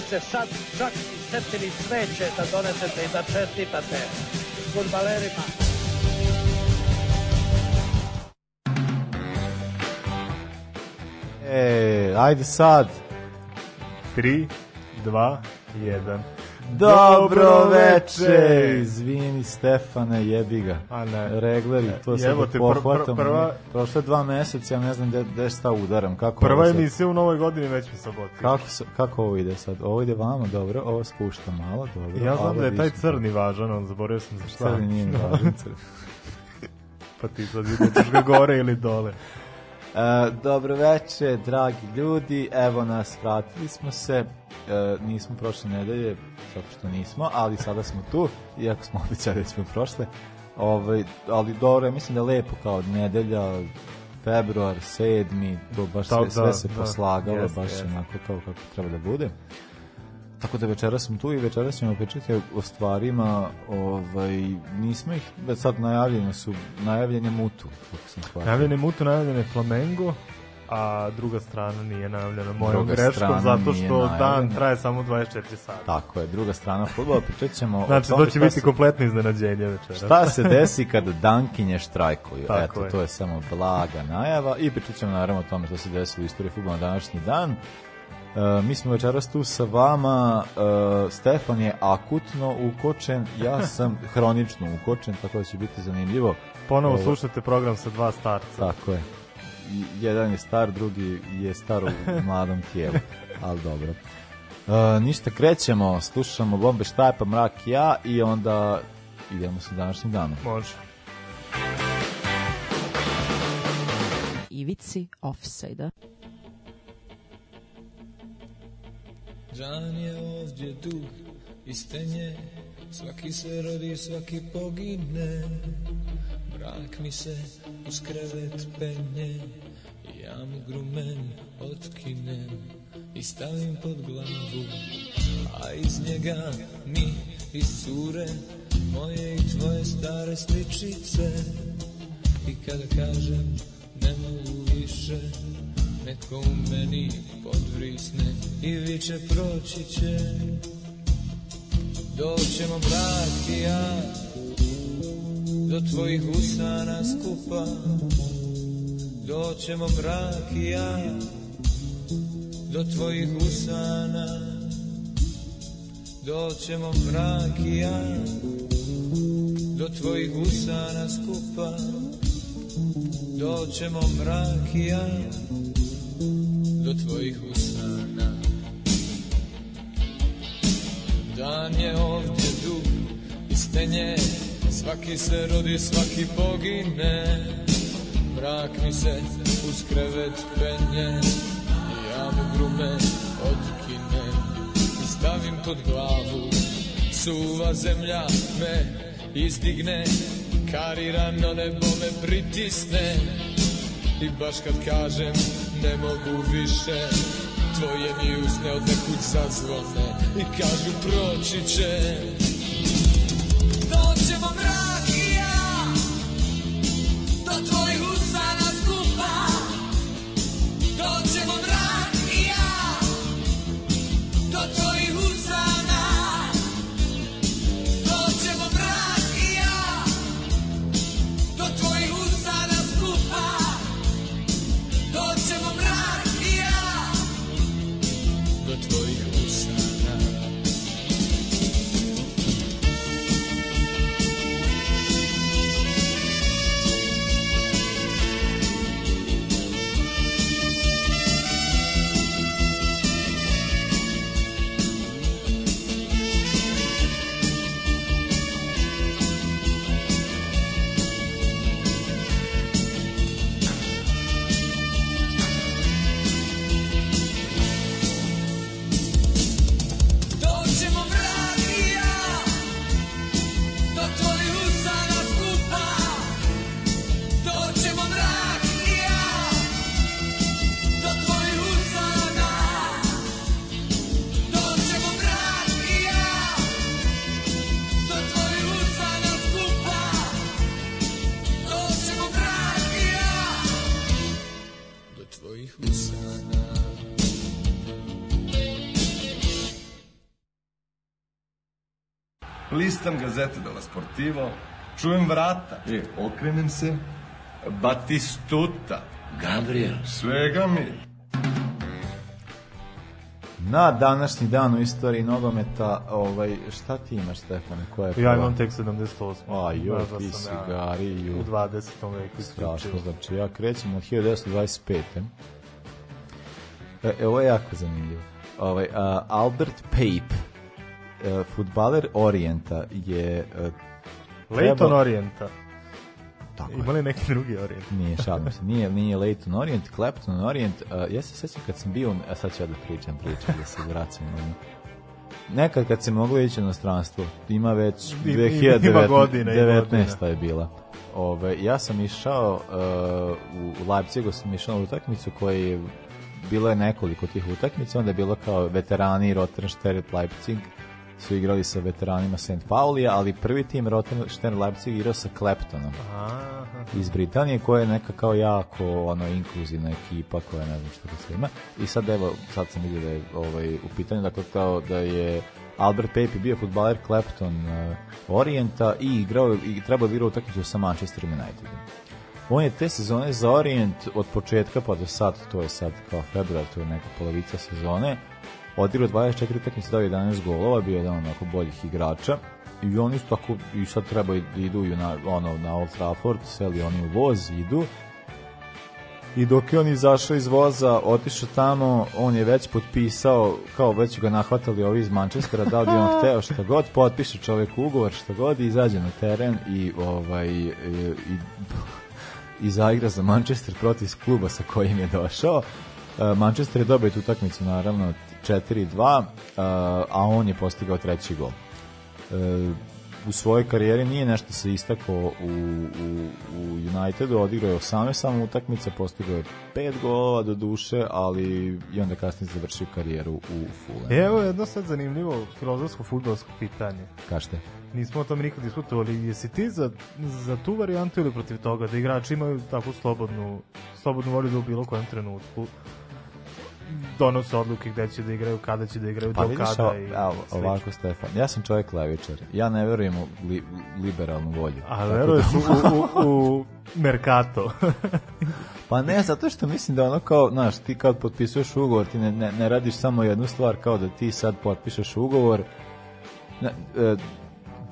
se sad čak i setili sveće da donesete i da čestitate futbalerima. E, ajde sad. 3, 2, 1. Dobro veče. Izvini Stefane, jebi ga. A ne. Regleri, to se Evo te, pohvatam. Pr, pr, prva... Prošle dva meseca, ja ne znam gde, gde šta udaram. Kako prva je emisija u novoj godini već mi sabotio. Kako, se, kako ovo ide sad? Ovo ide vama, dobro, ovo spušta malo, dobro. Ja znam da je taj crni važan, on zaboravio sam za šta. Crni nije važan, crni. pa ti sad vidiš ga gore ili dole. E, dobro veče, dragi ljudi, evo nas, vratili smo se, e, nismo prošle nedelje, zato što nismo, ali sada smo tu, iako smo običali da smo prošle, ovaj, ali dobro, mislim da je lepo kao nedelja, februar, sedmi, to baš sve, da, sve se da, poslagalo, jest, baš jest. onako kao kako treba da bude. Tako da večeras smo tu i večeras ćemo pričati o stvarima, ovaj, nismo ih, već sad najavljeno su, najavljene Mutu. Najavljene Mutu, najavljene Flamengo, a druga strana nije najavljena mojom greškom zato što dan traje samo 24 sata. Tako je, druga strana futbola, pričat ćemo... znači, to će biti se... kompletno iznenađenje večera. Šta se desi kad dankinje štrajkuju? Tako Eto, je. to je samo blaga najava i pričat ćemo naravno o tome što se desilo u istoriji futbola na današnji dan. Uh, mi smo večeras tu sa vama, uh, Stefan je akutno ukočen, ja sam hronično ukočen, tako da će biti zanimljivo. Ponovo Ovo. slušate program sa dva starca. Tako je. Jedan je star, drugi je star u mladom tijelu, ali dobro. Uh, ništa, krećemo, slušamo Bombe Štajpa, Mrak i ja i onda idemo sa današnjim danom. Može. Ivici Offside-a. Džan je ovdje duh i stenje Svaki se rodi, svaki pogine Brak mi se uz krevet penje I ja mu grumen otkinem I stavim pod glavu A iz njega mi iscure Moje i tvoje stare sličice I kada kažem ne mogu više neko u meni podvrisne i viče proći će Doćemo brat i ja do tvojih usana skupa Doćemo brak i ja do tvojih usana Doćemo mrak i ja Do tvojih usana skupa Doćemo mrak i ja do tvojih usana Dan je ovdje dug i stenje Svaki se rodi, svaki pogine Mrak mi se uz krevet penje I ja mu grume otkinem I stavim pod glavu Suva zemlja me izdigne Karirano nebo me pritisne I baš kad kažem Ne mogu više Tvoje mi usne odnekud zazvone I kažu proći će listam gazete della Sportivo, čujem vrata, e, okrenem se, Batistuta. Gabriel. Svega mi. Na današnji dan u istoriji nogometa, ovaj, šta ti imaš, Stefane? Koja je ja imam tek 78. A joj, ti si gari, U 20. veku. Strašno, znači ja krećem od 1925. E, e, ovo je jako zanimljivo. Ovaj, uh, Albert Pape, uh, futbaler e, Orienta je... Uh, Leighton Orijenta. Tako Ima li neki drugi Orient? Nije, šalim se. Nije, nije Leighton Orient, Clapton Orient. Uh, ja se sećam kad sam bio, a sad ću ja da pričam pričam, da se vracam. Ono. Nekad kad se moglo ići na stranstvo, ima već 2019. je bila. Ove, ja sam išao uh, u Leipzigu, sam išao u utakmicu koja je bilo je nekoliko tih utakmica, onda je bilo kao veterani Rotterdam Leipzig, su igrali sa veteranima St. Paulija, ali prvi tim Rotten Leipzig igrao sa Kleptonom Aha. iz Britanije, koja je neka kao jako ono, inkluzivna ekipa koja ne znam što da se ima. I sad evo, sad sam vidio da je ovaj, u pitanju, dakle kao da je Albert Pepe bio futbaler Clapton uh, Orienta i igrao i trebao da igra utakmicu sa Manchester Unitedom. On je te sezone za Orient od početka pa do sad, to je sad kao februar, to je neka polovica sezone, odigrao 24 utakmice, dao 11 golova, bio jedan onako boljih igrača i oni su tako i sad treba da idu na ono na Old Trafford, seli oni u voz, idu. I dok je on izašao iz voza, otišao tamo, on je već potpisao, kao već ga nahvatali ovi iz Manchestera, da li on hteo šta god, potpiše čovek ugovor šta god i izađe na teren i ovaj i, i, i zaigra za Manchester protiv kluba sa kojim je došao. E, Manchester je dobio tu utakmicu naravno 4-2, a on je postigao treći gol. E, u svojoj karijeri nije nešto se istakao u, u, u Unitedu, odigrao je 18 samo utakmica, postigao je 5 golova do duše, ali i onda kasnije završio karijeru u Fulham. E, evo jedno sad zanimljivo filozofsko-futbolsko pitanje. Kažete? Nismo o tom nikad diskutovali. Jesi ti za, za tu varijantu ili protiv toga da igrači imaju takvu slobodnu, slobodnu volju da u bilo kojem trenutku donose odluke gde će da igraju, kada će da igraju, pa, do kada. i evo, ovako, Stefan, ja sam čovjek levičar. Ja ne verujem u li, liberalnu volju. A veruješ da... u, u, u Mercato. pa ne, zato što mislim da ono kao, znaš, ti kad potpisuješ ugovor, ti ne, ne, ne radiš samo jednu stvar, kao da ti sad potpišeš ugovor, na, e,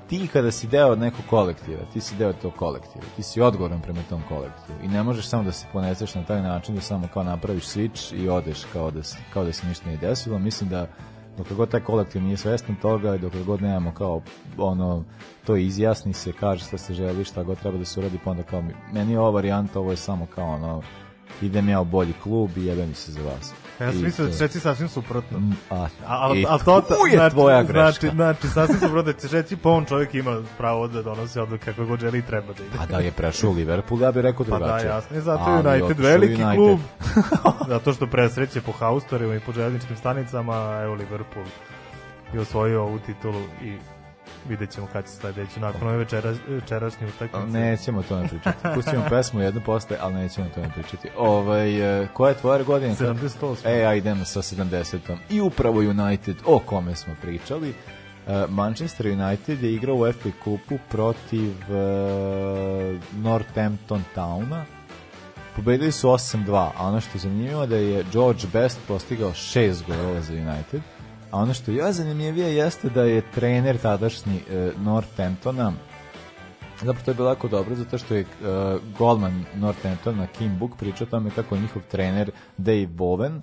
ti kada si deo nekog kolektiva, ti si deo tog kolektiva, ti si odgovoran prema tom kolektivu i ne možeš samo da se poneseš na taj način da samo kao napraviš switch i odeš kao da, kao da se ništa nije desilo. Mislim da dok god taj kolektiv nije svestan toga i dok god nemamo kao ono to izjasni se, kaže šta se želi, šta god treba da se uradi, pa onda kao meni je ova varijanta, ovo je samo kao ono idem ja u bolji klub i jebe se za vas. Ja sam mislio da ćeš reći sasvim suprotno. Mm, a, a, a to, tu je znači, tvoja greška. Znači, znači, sasvim suprotno da ćeš reći, pa on čovjek ima pravo da donosi odluke kako god želi i treba da ide. Pa da je prešao Liverpool, ja bih rekao drugačije. Pa da, jasno je, zato je United veliki United. klub. zato što presreće po haustorima i po željezničkim stanicama, evo Liverpool je osvojio ovu titulu i Vidjet ćemo kad se sledeću, nakon ove večera, večerašnje utakmice. Nećemo to ne pričati. Pustimo pesmu jednu posle, ali nećemo to ne pričati. Ovaj, e, koja je tvoja godina? 78. E, ja idem sa 70. I upravo United, o kome smo pričali. E, Manchester United je igrao u FA Kupu protiv uh, Northampton Towna. Pobedili su 8-2, a ono što je zanimljivo da je George Best postigao 6 golova za United. A ono što je zanimljivije jeste da je trener tadašnji e, Northamptona Zapravo to je bilo jako dobro zato što je uh, golman Northamptona Kim Book pričao tome kako je njihov trener Dave Bowen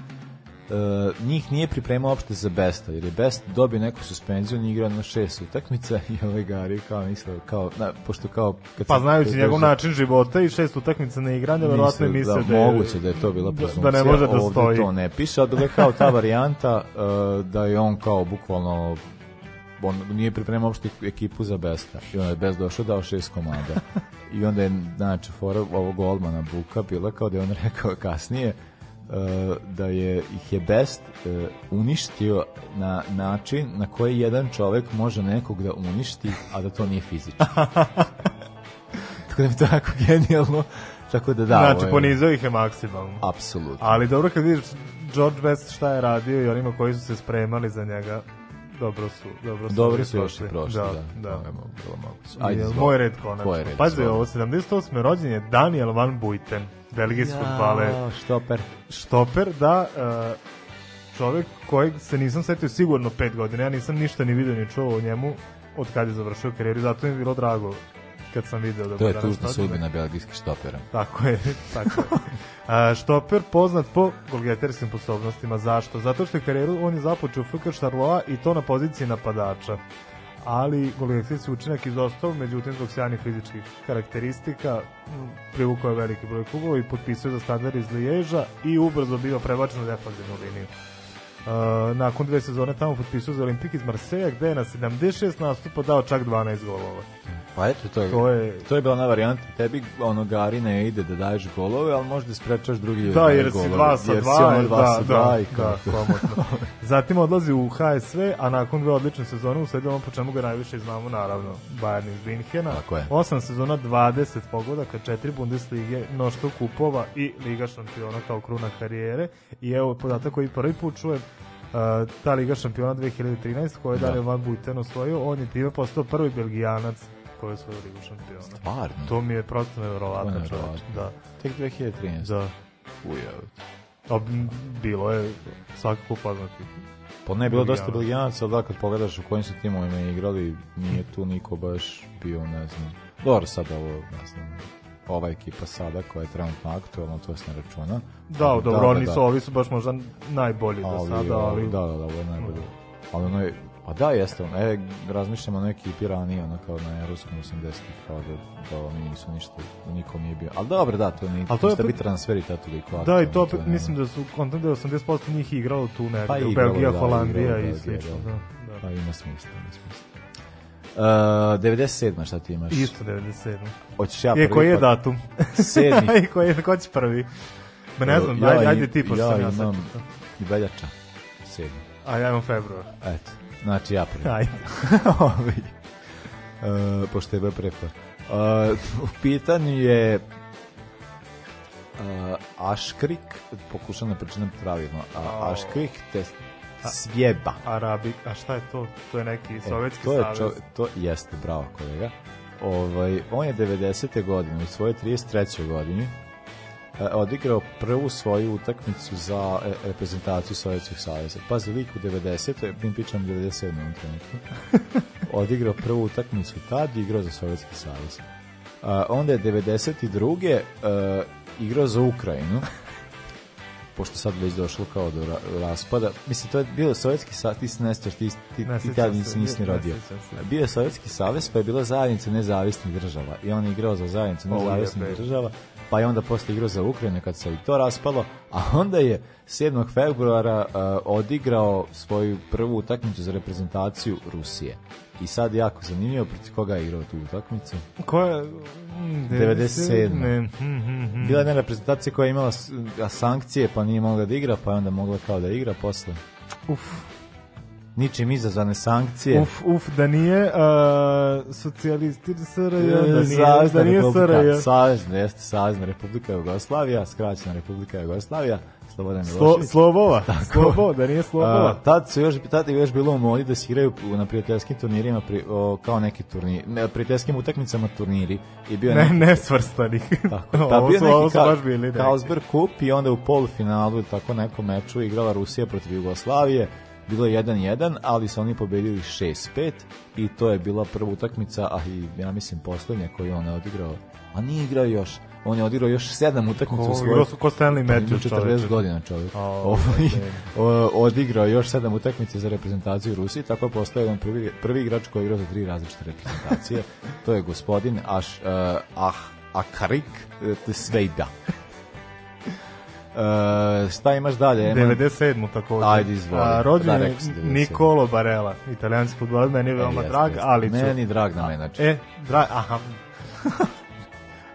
uh, njih nije pripremao opšte za Besta, jer je Best dobio neku suspenziju, nije igrao na šest utakmica i ovaj Gari kao mislio, kao, na, pošto kao... Kad pa znajući njegov način života i šest utakmica na igranje, verovatno misle da, da je... Moguće da je to bila presumpcija, da-, da ne može da stoji. to ne piše, a dole kao ta varijanta uh, da je on kao bukvalno on nije pripremao uopšte ekipu za Besta i onda je Best došao dao šest komada i onda je znači fora ovog golmana Buka bila kao da je on rekao kasnije da je ih je Best e, uništio na način na koji jedan čovek može nekog da uništi, a da to nije fizički. tako da je to jako genijalno. Tako da da. Znači, ponizao ih je maksimalno. Apsolutno. Ali dobro kad vidiš George Best šta je radio i onima koji su se spremali za njega, dobro su, dobro su. Dobro su još prošli, da. da. da. da. da bilo moguće. Ajde, Jel, moj red konačno. Red, Pazi, ovo 78. rođen je Daniel Van Buiten, belgijski ja, futbaler. Štoper. Štoper, da, uh, čovek kojeg se nisam setio sigurno pet godina, ja nisam ništa ni vidio ni čuo o njemu od kad je završio karijeru, zato mi je bilo drago kad sam video da To je tužna sudbina belgijskih štopera. Tako je, tako je. A, štoper poznat po golgeterskim sposobnostima. Zašto? Zato što je karijeru on je započeo u FK Šarloa i to na poziciji napadača ali golgeterski učinak izostao, međutim zbog sjajnih fizičkih karakteristika privukao je veliki broj klubova i potpisao za standard iz Liježa i ubrzo bio prebačen u defanzivnu liniju nakon dve sezone tamo potpisao za Olimpik iz Marseja gde je na 76 nastupa dao čak 12 golova. Pa eto, to je, to je, to je bila na varijanta. Tebi ono gari ide da daješ golove, ali možda sprečaš drugi ljudi. Da, da jer golove, si 2 sa 2, ono dva da, sa da, dva i da, komotno. Zatim odlazi u HSV, a nakon dve odlične sezone u usledio ono po čemu ga najviše znamo, naravno, Bayern iz Winhena. Tako je. 8 sezona, 20 pogodaka, četiri Bundeslige, nošto kupova i Liga šampiona kao kruna karijere. I evo podatak koji prvi put čujem, ta Liga šampiona 2013 koju je Dario da. Van Buten osvojio, on je time postao prvi Belgijanac koji je osvojio Ligu šampiona. Stvarno? To mi je prosto nevjerovatno. Da. Tek 2013? Da. Ujav. A bilo je svakako poznati. Pa ne, bilo dosta Belgijanaca, ali da, kad pogledaš u kojim su timovima igrali, nije tu niko baš bio, ne znam. Dobro, sad ovo, ne znam, ova ekipa sada koja je trenutno aktualna, to se ne računa. Da, ali, da, dobro, da, oni da, su, ovi su baš možda najbolji ali, do sada, ali... Da, da, da, ovo je najbolji. Ali ono je, pa da, jeste, ono, e, razmišljamo na nekoj ekipi ranije, ono kao na Evropskom 80-ih, kao da, da oni nisu ništa, niko nije bio. Ali dobro, da, to nije, ali to je bi transferi ta toliko. Da, i to, to mislim da su kontent da 80% njih igralo tu negde, pa u Belgija, da, Holandija i, i slično. Da, da, da. Pa ima smisla, ima smisla. Uh, 97. šta ti imaš? Isto 97. Hoćeš ja prvi? I koji je pa- datum? Sedmi. I koji je, ko ćeš prvi? Ma ne znam, ja, ajde, ajde ti, pošto ja, sam ja sad. Ja veljača, sedmi. A ja imam februar. Eto, znači ja prvi. Ajde. Ovi. uh, pošto je prepa. Uh, u pitanju je uh, Aškrik, pokušam da pročitam pravilno, uh, Aškrik test, Pa, Sjeba. Arabik, a šta je to? To je neki e, sovjetski to je savez. to jeste, bravo kolega. Ovaj, on je 90. godine, u svojoj 33. godini, e, odigrao prvu svoju utakmicu za e, reprezentaciju Sovjetskog saveza. Pazi, lik u 90. mi pričam 97. u trenutku. odigrao prvu utakmicu tad i igrao za Sovjetski savez. E, onda je 92. igrao za Ukrajinu pošto sad već došlo kao do ra raspada. Mislim, to je bio Sovjetski savez, ti si Nestor, ti, ti, ti tad nisi, nisi rodio. Bio je Sovjetski savez, pa je bila zajednica nezavisnih država. I on je igrao za zajednicu oh, nezavisnih država, pa je onda posle igrao za Ukrajinu kad se i to raspalo, a onda je 7. februara uh, odigrao svoju prvu utakmicu za reprezentaciju Rusije. I sad jako zanimljivo, proti koga je igrao tu utakmicu? Koja? 97. Mm, ne. Mm, mm, Bila je jedna reprezentacija koja je imala sankcije, pa nije mogla da igra, pa je onda mogla kao da igra posle. Uf. Ničim izazvane sankcije. Uf, uf, da nije uh, socijalisti SRJ, da nije, Savezna da nije SRJ. Savezna, jeste Savezna Republika Jugoslavija, skraćena Republika Jugoslavija. Slobodan Milošević. Slo, Slobova, da nije Slobova. A, tad, su još, tad je još bilo modi da se igraju na prijateljskim turnirima pri, o, kao neki turniri, na prijateljskim utakmicama turniri. I bio ne, neki, nesvrstanih. Tako, pa ovo bio su, neki ovo su baš bili. Kaosberg da. Kup i onda u polufinalu tako neko meču igrala Rusija protiv Jugoslavije bilo je 1-1, ali su oni pobedili 6-5 i to je bila prva utakmica, a i ja mislim poslednja koju on je odigrao, a nije igrao još on je odirao još 7 utakmica u svojoj... Ko Stanley pa Matthews 40 godina čovjek. Ovaj odigrao još 7 utakmica za reprezentaciju Rusije, tako je postao jedan prvi, prvi igrač koji je igrao za tri različite reprezentacije. to je gospodin Aš, uh, ah, Akarik e, Svejda. Uh, e, šta imaš dalje? Eman? 97. takođe. Ajde, izvoli. A, rođen je da, Nikolo Barella, italijanski futbol, meni je veoma e, drag, ali... Meni drag na menače. Znači. E, drag, aha.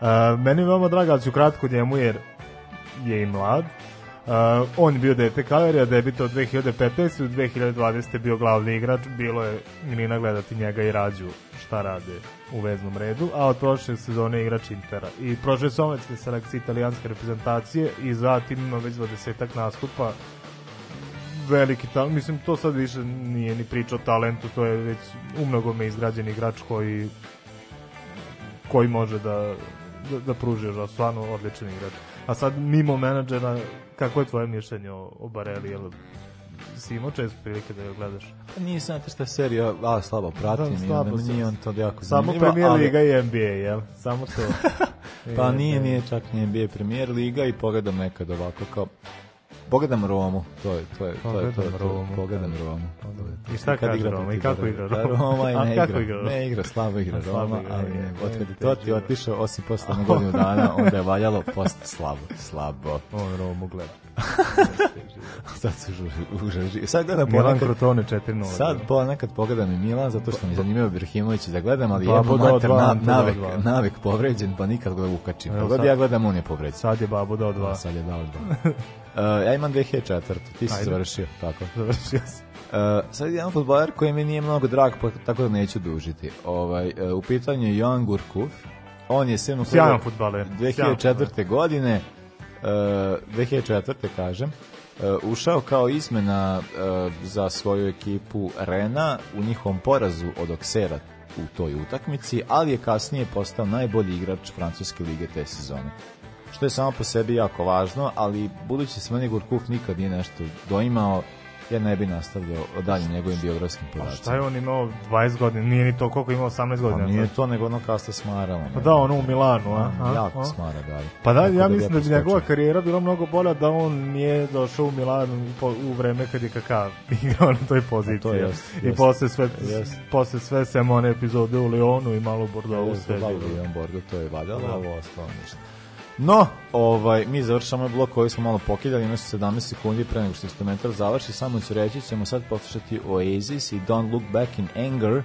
Uh, meni je veoma draga, ali ću kratko njemu jer je i mlad. Uh, on je bio dete kaverija, debito od 2015. U 2020. je bio glavni igrač, bilo je milina gledati njega i rađu šta rade u veznom redu, a od prošle sezone je igrač Intera. I prošle sometske selekcije italijanske reprezentacije i zatim ima već 20 nastupa veliki talent, mislim to sad više nije ni priča o talentu, to je već umnogome izgrađen igrač koji koji može da da, da pruži još, da stvarno odličan igrač. A sad, mimo menadžera, kako je tvoje mišljenje o, o Bareli, jel si imao često prilike da ga gledaš? Nije sam te šta serija, a slabo pratim, da, slabo i, nije on to jako Samo Premier Liga i NBA, jel? Samo to. pa nije, nije čak ni NBA Premier Liga i pogledam nekad ovako kao Pogledam Romu, to je to je to je to. Je, to, je, pogledam Romu. Da. I šta kad igra Roma i kako igra Roma? Roma i ne igra. Kako igra ne igra, slabo igra Roma, ali ne, otkad je to ti otišao osim posle godinu dana, onda je valjalo post slabo, slabo. On Romu gleda. sad se užaži. Sad gledam Milan ponekad, Krotone 4-0. Sad po, nekad pogledam i Milan, zato što mi pa, zanimaju Birhimović da gledam, ali babo je mater na, navek, navek povređen, pa nikad ga ukačim. Evo, pa sad, ja gledam, on je povređen. Sad je Babo dao 2. Sad je dao 2. uh, e, ja imam 2004. Ti si Ajde. završio, tako. Završio sam. Uh, sad je jedan futbaler koji mi nije mnogo drag, pa, tako da neću dužiti. Ovaj, uh, u pitanju je Joan Gurkuf. On je sinu... Sjajan futbaler. 2004. godine 2004. E, kažem, e, ušao kao izmena e, za svoju ekipu Rena u njihovom porazu od Oksera u toj utakmici, ali je kasnije postao najbolji igrač Francuske lige te sezone. Što je samo po sebi jako važno, ali budući da Svenigor Kuf nikad nije nešto doimao, ja ne bi nastavljao dalje njegovim biografskim podacima. A šta je on imao 20 godina? Nije ni to koliko imao 18 godina. Pa nije to nego ono kada ste smarao. Pa da, ono u Milanu. A, a, jako a? smara dalje. Da. Pa da, ja da mislim da bi njegova karijera bila mnogo bolja da on nije došao u Milanu u vreme kad je Kaká igrao na toj poziciji. E, to jest, I posle sve, jest. posle sve sem one epizode u Leonu i malo Bordeaux u sebi. Da, Leon Bordeaux, to je valjalo, a da. ovo ostalo ništa. No, ovaj, mi završamo ovaj blok koji smo malo pokidali, ima 17 sekundi pre nego što instrumental završi, samo ću reći, ćemo sad poslušati Oasis i Don't Look Back in Anger,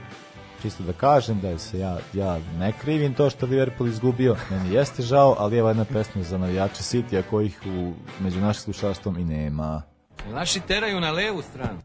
čisto da kažem da se ja, ja ne krivim to što Liverpool izgubio, meni jeste žao, ali evo jedna pesma za navijače City-a kojih u, među našim slušalstvom i nema. Naši teraju na levu stranu.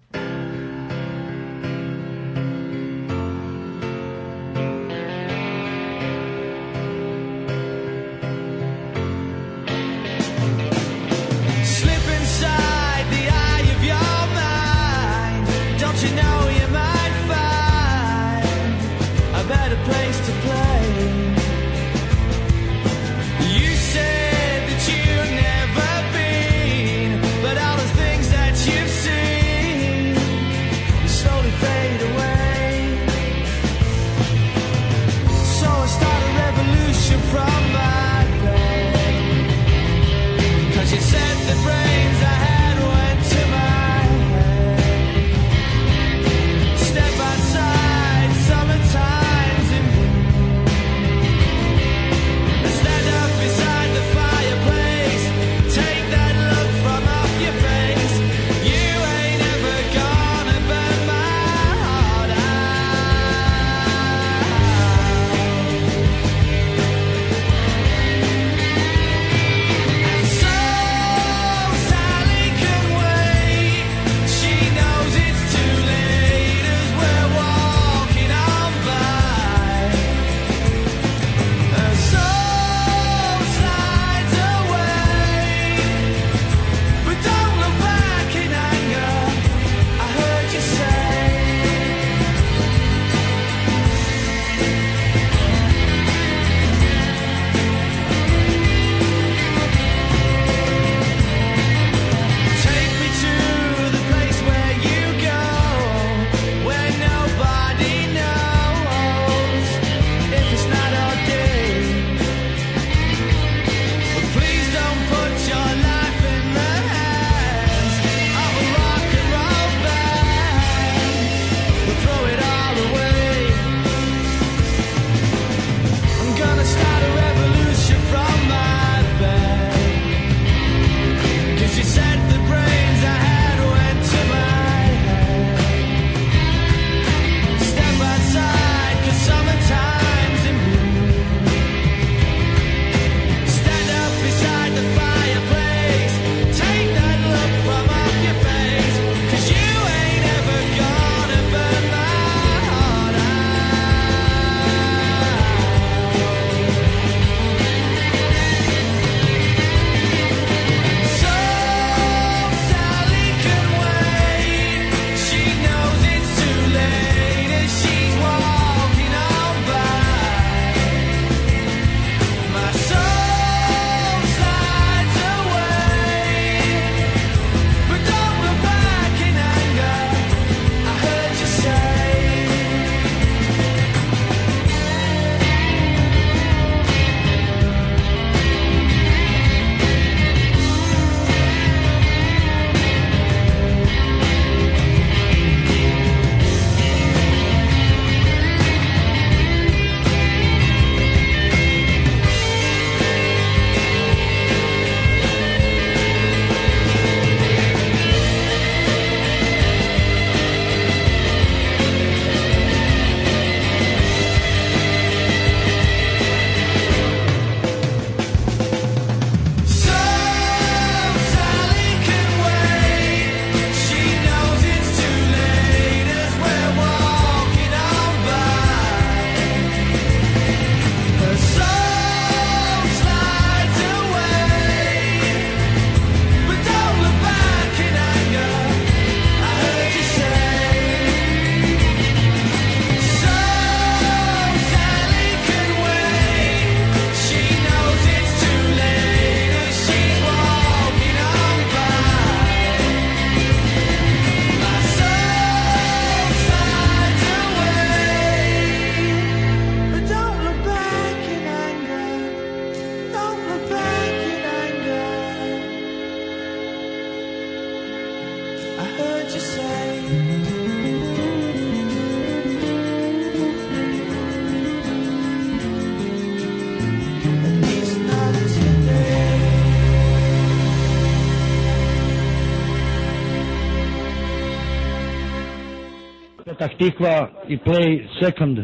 Tikva he play second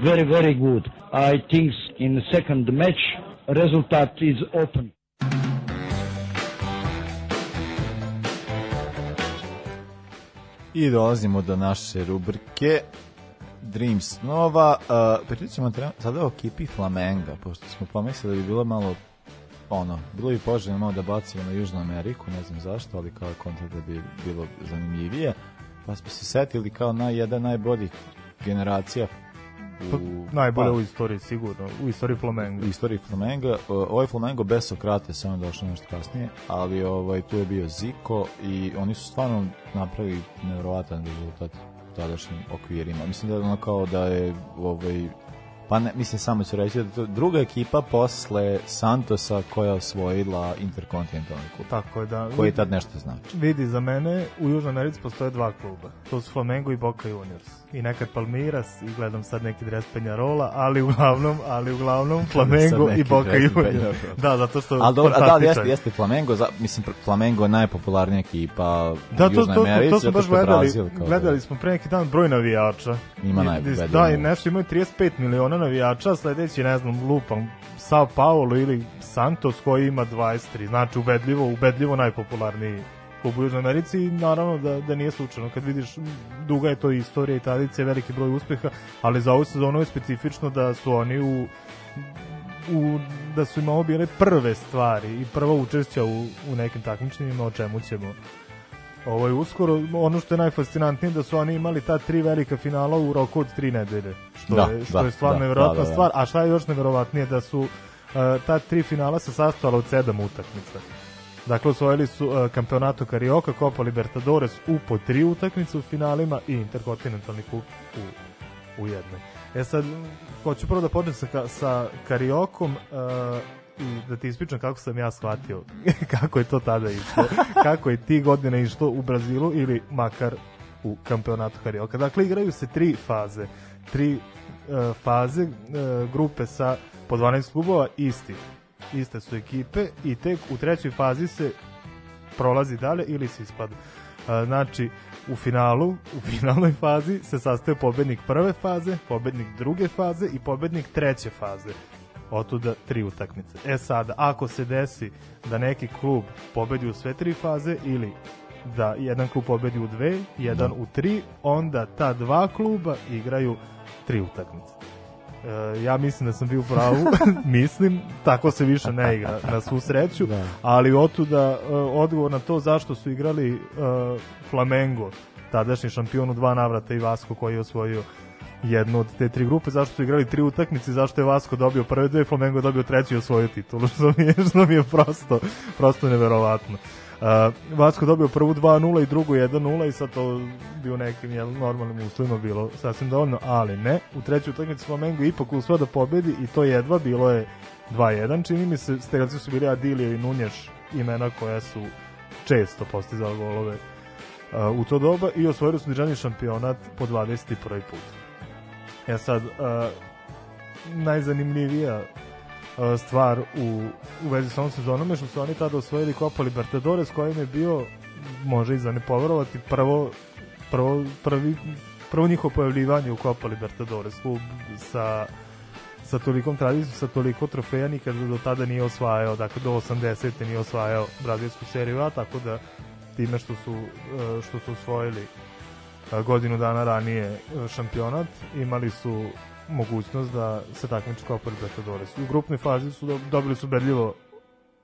very very good. I think in the second match result is open. I dolazimo do naše rubrike Dreams Nova. Uh, Pričat ćemo sada o kipi Flamenga, pošto smo pomislili da bi bilo malo ono, bilo bi poželjno malo da bacimo na Južnu Ameriku, ne znam zašto, ali kao kontra da bi bilo zanimljivije pa smo se setili kao naj, jedan najboljih generacija pa, najbolje pa, u istoriji sigurno, u istoriji Flamengo. U istoriji Flamengo, ovaj Flamengo bez Sokrate se on došao nešto kasnije, ali ovaj tu je bio Ziko i oni su stvarno napravili neverovatan rezultat u tadašnjim okvirima. Mislim da je ono kao da je ovaj Pa ne, mislim, samo ću reći da to druga ekipa posle Santosa koja je osvojila Interkontinentalni klub. Tako je, da. Koji tad nešto znači. Vidi, za mene u Južnoj Americi postoje dva kluba. To su Flamengo i Boca Juniors i nekad Palmiras i gledam sad neki dres Penjarola, ali uglavnom, ali uglavnom Flamengo i Boca Juniors. Da, zato što Al dobro, da, jeste, jeste Flamengo, za, mislim Flamengo je najpopularnija ekipa da, u to, Južnoj Americi, to, to, to, to smo baš gledali, Brazil, gledali smo pre neki dan broj navijača. Ima najviše. Da, i nešto imaju 35 miliona navijača, sledeći ne znam, lupam Sao Paulo ili Santos koji ima 23, znači ubedljivo, ubedljivo najpopularniji u Južnoj Americi i naravno da, da nije slučajno. Kad vidiš, duga je to istorija i tradicija, veliki broj uspeha, ali za ovu sezonu je specifično da su oni u, u da su im ovo bile prve stvari i prva učešća u, u nekim takmičenjima, o čemu ćemo ovaj, uskoro. Ono što je najfascinantnije da su oni imali ta tri velika finala u roku od tri nedelje, što, da, je, što da, je stvarno da, nevjerojatna da, da, da. stvar, a šta je još neverovatnije da su uh, ta tri finala se sastojala od sedam utakmica. Dakle, osvojili su uh, e, kampionato Carioca, Copa Libertadores u po tri utakmice u finalima i Interkontinentalni kup u, u jednoj. E sad, hoću prvo da počnem sa, sa Cariocom uh, i da ti ispričam kako sam ja shvatio kako je to tada išlo, kako je ti godine išlo u Brazilu ili makar u kampionatu Carioca. Dakle, igraju se tri faze, tri e, faze e, grupe sa po 12 klubova isti iste su ekipe i tek u trećoj fazi se prolazi dalje ili se ispada. Znači, u finalu, u finalnoj fazi se sastaje pobednik prve faze, pobednik druge faze i pobednik treće faze. Otuda tri utakmice. E sada, ako se desi da neki klub pobedi u sve tri faze ili da jedan klub pobedi u dve, jedan da. u tri, onda ta dva kluba igraju tri utakmice. E, ja mislim da sam bio u pravu, mislim, tako se više ne igra na svu sreću, da. ali otuda e, odgovor na to zašto su igrali e, Flamengo, tadašnji šampion u dva navrata i Vasco koji je osvojio jednu od te tri grupe, zašto su igrali tri utakmice, zašto je Vasco dobio prve dve, Flamengo je dobio treću i osvojio titulu, što mi je, što mi je prosto, prosto neverovatno. Uh, Vasko dobio prvu 2-0 i drugu 1-0 i sad to bi u nekim jel, normalnim uslovima bilo sasvim dovoljno, ali ne. U trećoj utakmici Flamengo ipak uspio da pobedi i to jedva bilo je 2-1. Čini mi se, stegalci su bili Adilija i Nunješ imena koja su često postizala golove uh, u to doba i osvojili su državni šampionat po 21. put. E sad, uh, najzanimljivija E, stvar u, u vezi sa ovom sezonom je što su oni tada osvojili Copa Libertadores kojim je bio, može i za ne poverovati, prvo, prvo, prvi, prvo njihovo pojavljivanje u Copa Libertadores u, sa sa tolikom tradicijom, sa toliko trofeja nikad do tada nije osvajao, dakle do 80. nije osvajao brazilsku seriju A, tako da time što su, e, što su osvojili e, godinu dana ranije šampionat, imali su mogućnost da se takmiče kao prvi Libertadores. U grupnoj fazi su dobili su berljivo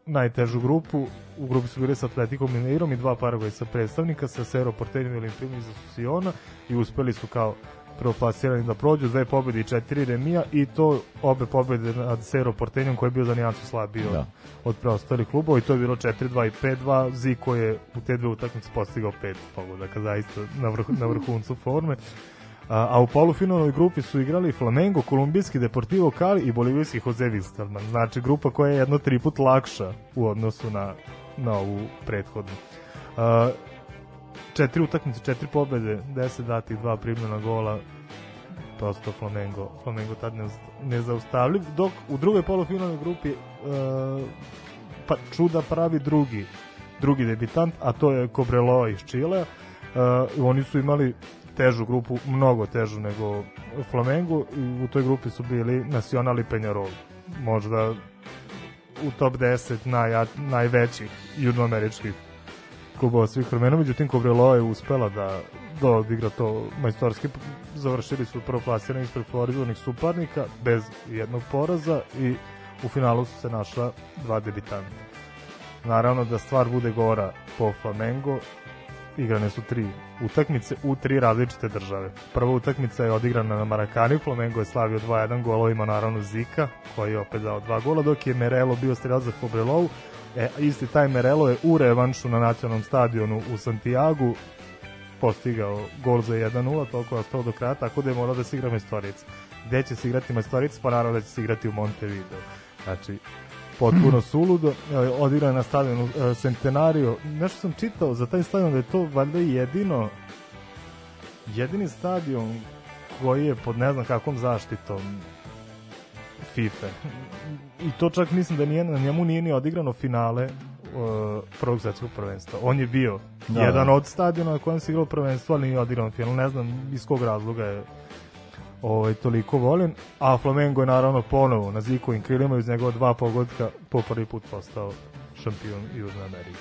najtežu grupu. U grupi su bili sa Atletikom Mineirom i dva Paragoja sa predstavnika, sa Sero i Olimpijom iz Asusiona i uspeli su kao prvoplasirani da prođu, dve pobede i četiri remija i to obe pobede nad Sero Portenjom koji je bio za nijancu slabiji da. od preostalih klubova i to je bilo 4-2 i 5-2, Ziko je u te dve utakmice postigao pet pogodaka zaista na, vrh, na vrhuncu forme a u polufinalnoj grupi su igrali Flamengo, Kolumbijski Deportivo Cali i Bolivijski Jose Vistalman. Znači, grupa koja je jedno tri put lakša u odnosu na, na ovu prethodnu. Uh, četiri utakmice, četiri pobede, deset datih, dva primljena gola, prosto Flamengo. Flamengo tad ne, zaustavljiv, dok u drugoj polufinalnoj grupi uh, pa, čuda pravi drugi drugi debitant, a to je Cobrelo iz Čile. Uh, oni su imali težu grupu, mnogo težu nego Flamengo i u toj grupi su bili Nacional i Penjarol. Možda u top 10 naj, najvećih južnoameričkih klubova svih vremena, međutim Covrelo je uspela da, do da odigra to majstorski, završili su prvo plasirani ispred favorizovanih suparnika bez jednog poraza i u finalu su se našla dva debitanta. Naravno da stvar bude gora po Flamengo, igrane su tri utakmice u tri različite države. Prva utakmica je odigrana na Marakani, Flamengo je slavio 2-1 golovima naravno Zika, koji je opet dao dva gola, dok je Merelo bio strelac za Cobrelovu. E, isti taj Merelo je u revanšu na nacionalnom stadionu u Santiago postigao gol za 1-0, toliko je ostalo do kraja, tako da je morao da se igra Mestorica. Gde će se igrati Mestorica? Pa naravno da će se igrati u Montevideo. Znači, potpuno suludo, odigrao je na stadionu e, Centenario. Nešto sam čitao za taj stadion da je to valjda jedino jedini stadion koji je pod ne znam kakvom zaštitom FIFA. I to čak mislim da nije, na njemu nije ni odigrano finale uh, prvog svetskog prvenstva. On je bio da, jedan da. od stadiona na kojem se igralo prvenstvo, ali nije odigrano final. Ne znam iz kog razloga je ovaj, toliko volim, a Flamengo je naravno ponovo na zikovim krilima iz njegova dva pogodka po prvi put postao šampion Južne Amerike.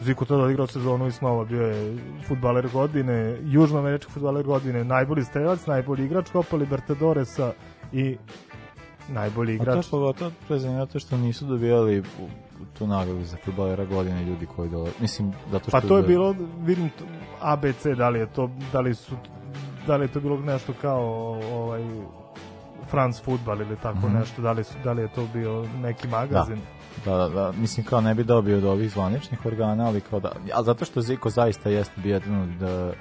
Ziko tada odigrao sezonu i snova, bio je futbaler godine, južnoamerički futbaler godine, najbolji strelac, najbolji igrač Copa Libertadoresa i najbolji igrač. A to, to, to je zato što nisu dobijali tu nagradu za futbalera godine ljudi koji dolaze. Mislim, zato što... Pa to je da- bilo, vidim, ABC, da li je to, da li su da li je to bilo nešto kao ovaj Franz Futbal ili tako mm -hmm. nešto, da li, su, da li je to bio neki da. magazin? Da. Da, da, mislim kao ne bi dobio od ovih zvaničnih organa, ali kao da, ali zato što Ziko zaista jeste bio jedan od e,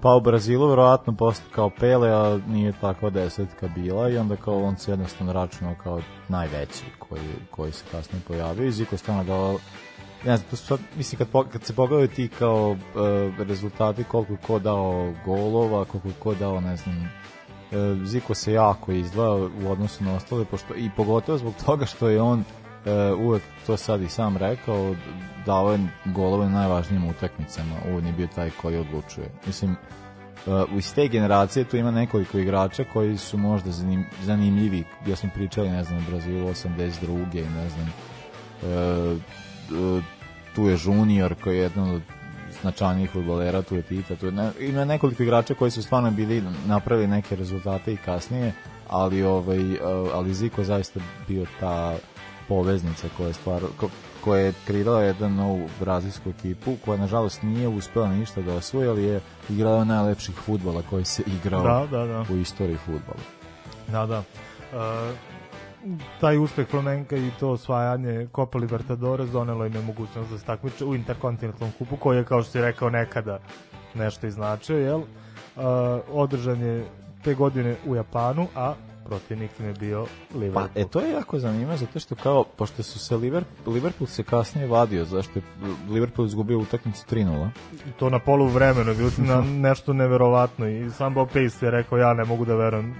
pa u Brazilu verovatno posle kao Pele, a nije takva desetka bila i onda kao on se jednostavno računao kao najveći koji, koji se kasnije pojavio i Ziko stvarno dao ne znam, to mislim, kad, kad se pogledaju ti kao uh, rezultati koliko je ko dao golova, koliko je ko dao, ne znam, uh, Ziko se jako izdvaja u odnosu na ostale, pošto, i pogotovo zbog toga što je on uh, uvek to sad i sam rekao, dao je golove na najvažnijim utakmicama, on je bio taj koji odlučuje. Mislim, uh, iz te generacije tu ima nekoliko igrača koji su možda zanim, zanimljivi, ja smo pričali, ne znam, u Brazilu 82. i ne znam, uh, E, tu je Junior koji je jedan od značajnijih futbolera, tu je Tita, tu je ne, ima nekoliko igrača koji su stvarno bili napravili neke rezultate i kasnije, ali ovaj e, ali Ziko zaista bio ta poveznica koja je stvar ko, koja je kreirala jedan novu brazilsku ekipu koja nažalost nije uspela ništa da osvoji, ali je igrala najlepših fudbala koji se igrao da, da, da. u istoriji fudbala. Da, da. Uh, taj uspeh Flamenka i to osvajanje Copa Libertadores donelo im je mogućnost da se takmiče u Interkontinentalnom kupu koji je kao što si rekao nekada nešto i značio, jel? Uh, održan je te godine u Japanu, a protivnik im je bio Liverpool. Pa, e, to je jako zanimljivo, zato što kao, pošto su se Liverpool, Liverpool se kasnije vadio, zašto je Liverpool izgubio utakmicu 3-0. To na polu vremenu, bilo na nešto neverovatno i sam Bob Pace je rekao, ja ne mogu da verujem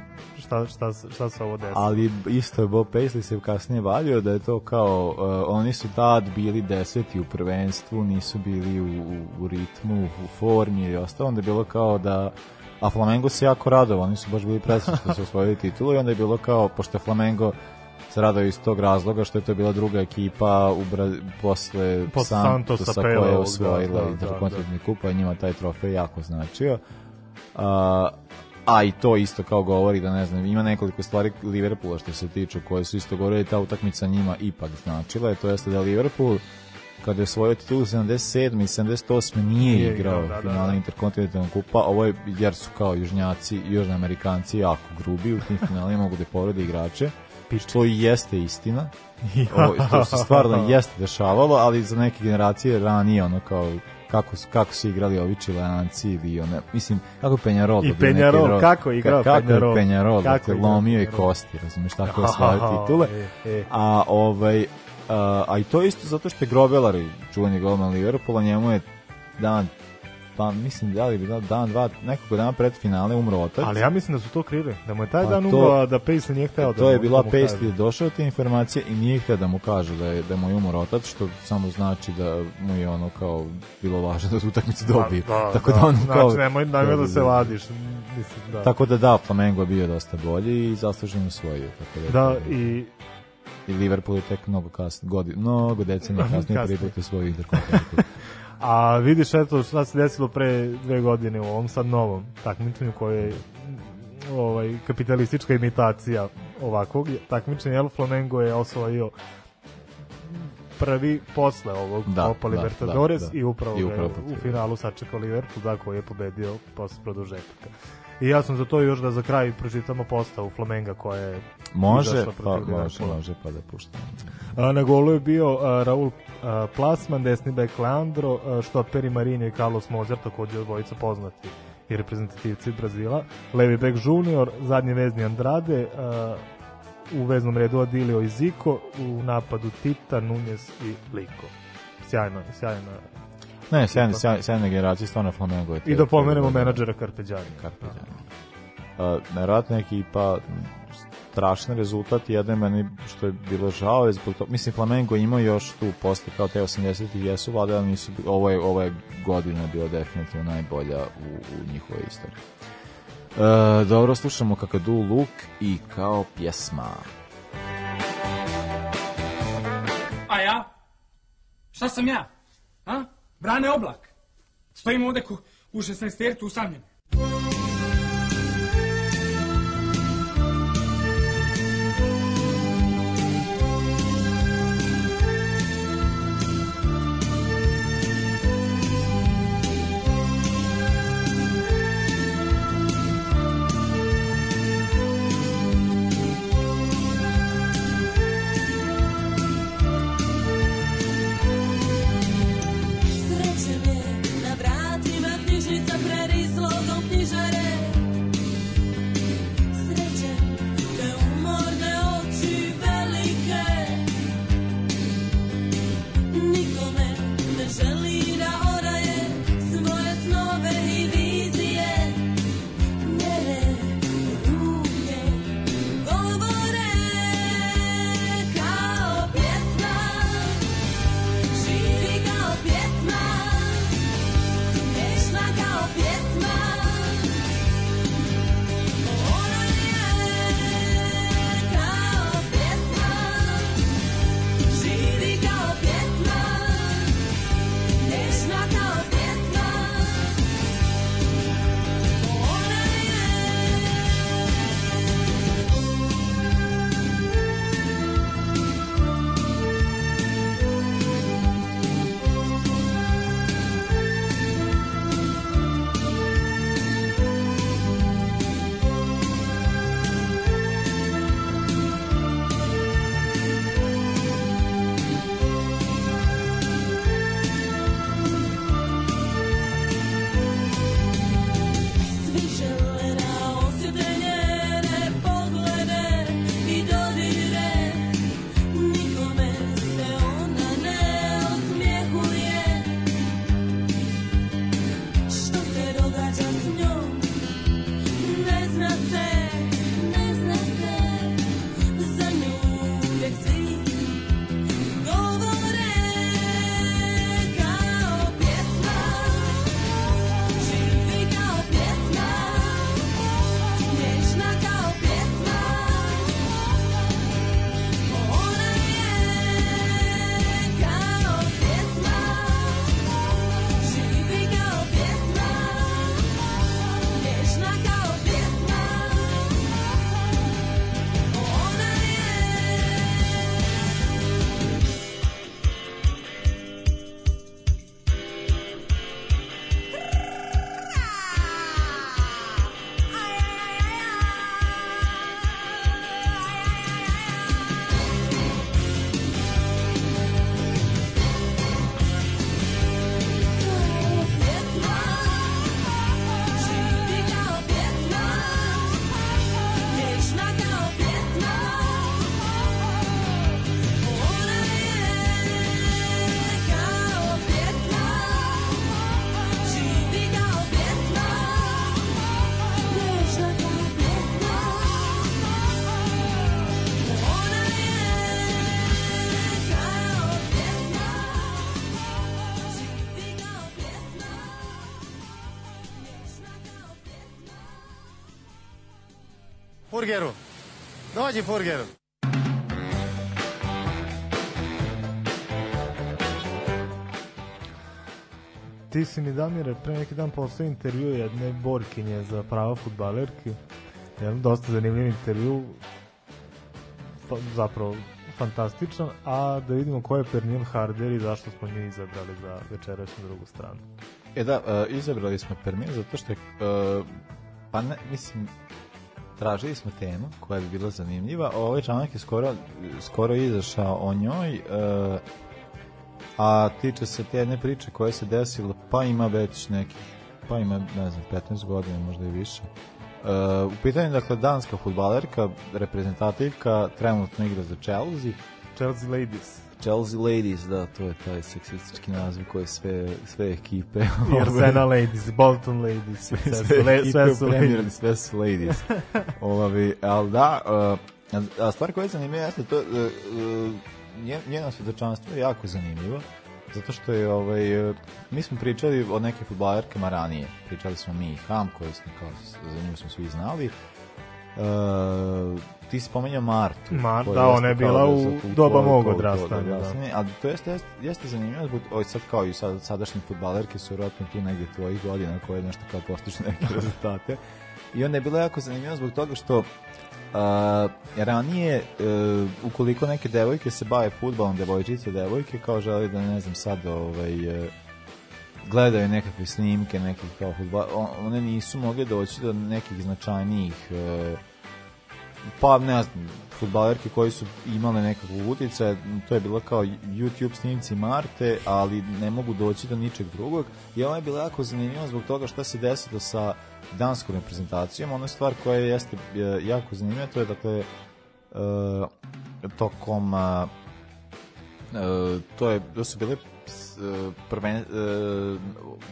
šta, šta, šta se ovo desilo. Ali isto je Bob Paisley se kasnije valio da je to kao, uh, oni su tad bili deseti u prvenstvu, nisu bili u, u, ritmu, u formi i ostalo, onda je bilo kao da a Flamengo se jako radovao, oni su baš bili presni što su osvojili titulu i onda je bilo kao, pošto je Flamengo se radao iz tog razloga što je to bila druga ekipa u Bra posle, posle Santosa, Santosa koja je da, osvojila da, da, da. kupa i njima taj trofej jako značio. A, a i to isto kao govori da ne znam, ima nekoliko stvari Liverpoola što se tiče koje su isto govorili, ta utakmica njima ipak značila, je to jeste da Liverpool kada je svojio titulu 77. i 78. nije, nije igrao da, finala da, da. Interkontinentalnog kupa, ovo je, jer su kao južnjaci, južnoamerikanci jako grubi u tim finalima, mogu da povrede igrače, što i jeste istina, o, to se stvarno jeste dešavalo, ali za neke generacije ranije, ono kao kako, kako su igrali ovi Čileanci ili one, mislim, kako Penjarol. I Penjarol, kako igrao kako Penjarol. Penjarol, kako dakle, Penjarol, lomio i kosti, razumiješ, tako osvajaju da titule. E, e. A, ovaj, a, a i to isto zato što je Grobelar, čuveni golman Liverpoola, njemu je dan pa mislim da li bi da dan, dva, nekoliko dana pred finale umro otac. Ali ja mislim da su to krive, da mu je taj pa dan to, umro, a da Paisley nije hteo e, da To je da bila Paisley je došao te informacije i nije hteo da mu kaže da je, da mu je umro otac, što samo znači da mu je ono kao bilo važno da utakmicu pa, dobije. Da, da, Tako da, da on znači, kao... Znači nemoj da se vadiš. Da, da, mislim, da. Tako da da, Flamengo bio dosta bolji i zasluženo osvojio. Tako da, da i i Liverpool je tek mnogo kasno, godin, mnogo decenija kasnije prvi put osvojio interkontinentalnu A vidiš eto šta se desilo pre dve godine u ovom sad novom takmičenju koje je ovaj, kapitalistička imitacija ovakvog takmičenja, jel Flamengo je osvojio prvi posle ovog da, Copa da, Libertadores da, da, da. i upravo, I upravo je, u finalu sačekao Liverpool da, koji je pobedio posle produžetka. I ja sam za to još da za kraj pročitamo postavu Flamenga koja je može, pa, može, može, pa da puštamo. A, na golu je bio a, Raul a, Plasman, desni bek Leandro, a, štoperi Marinho i Carlos Mozer, takođe odvojica poznati i reprezentativci Brazila. Levi bek Junior, zadnji vezni Andrade, a, u veznom redu Adilio i Zico, u napadu Tita, Nunez i Liko. sjajno, sjajno Ne, 7. generacija stvarno Flamengo je. I da pomenemo menadžera Karpeđani. Karpeđani. Uh, nevjerojatna ekipa, strašan rezultat i jedan meni što je bilo žao je zbog to, mislim Flamengo ima još tu posle kao te 80 i jesu vlade, ali nisu, ovo je, ovo je godina bila definitivno najbolja u, u njihovoj istoriji. E, dobro, slušamo Kakadu Luk i kao pjesma. A ja? Šta sam ja? Ha? Brane oblak. Stojimo ovde u 16 tertu usamljeni. furgeru. Dođi furgeru. Ti si mi, Damire, pre neki dan poslao intervju jedne borkinje za prava futbalerki. Jedan dosta zanimljiv intervju, pa, zapravo fantastičan, a da vidimo ko je Pernil Harder i zašto smo nju izabrali za večerašnju drugu stranu. E da, uh, izabrali smo Pernil zato što je, uh, pa ne, mislim, tražili smo temu koja bi bila zanimljiva. Ovaj članak je skoro, skoro izašao o njoj, e, a tiče se te jedne priče koja se desila, pa ima već nekih, pa ima, ne znam, 15 godina, možda i više. E, u pitanju, dakle, danska futbalerka, reprezentativka, trenutno igra za Chelsea. Chelsea Ladies. Chelsea Ladies, da, to je taj seksistički naziv koji sve, sve ekipe... I Arsenal Ladies, Bolton Ladies, sve, sve, sve, le, sve, sve su Ladies. Sve Ladies. Ovi, ali da, uh, a stvar koja je zanimljiva jeste, to, uh, uh, njeno svedočanstvo je jako zanimljivo, zato što je, ovaj, e, mi smo pričali o neke futbalerkama ranije, pričali smo mi i Ham, koje smo, kao, za njim smo svi znali, uh, ti si spomenuo Martu. Mar, da, ona je bila da u doba mog odrastanja. Da. Ali to jeste, jeste, jeste zanimljivo, zbog, oj, sad kao i sad, sadašnje futbalerke su vjerojatno tu negdje tvojih godina koje nešto kao postižu neke rezultate. I onda je bilo jako zanimljivo zbog toga što Uh, ranije uh, ukoliko neke devojke se bave futbalom, devojčice, devojke kao žele da ne znam sad ovaj, uh, gledaju nekakve snimke nekih kao futbal, one nisu mogle doći do nekih značajnijih uh, pa ne znam, futbalerke koji su imale nekakvu utjecaja, to je bilo kao YouTube snimci Marte, ali ne mogu doći do ničeg drugog. I ona je bilo jako zanimljiva zbog toga šta se desilo sa danskom reprezentacijom. Ona stvar koja jeste e, jako zanimljiva, to je dakle e, tokom e, to je to su bile prven,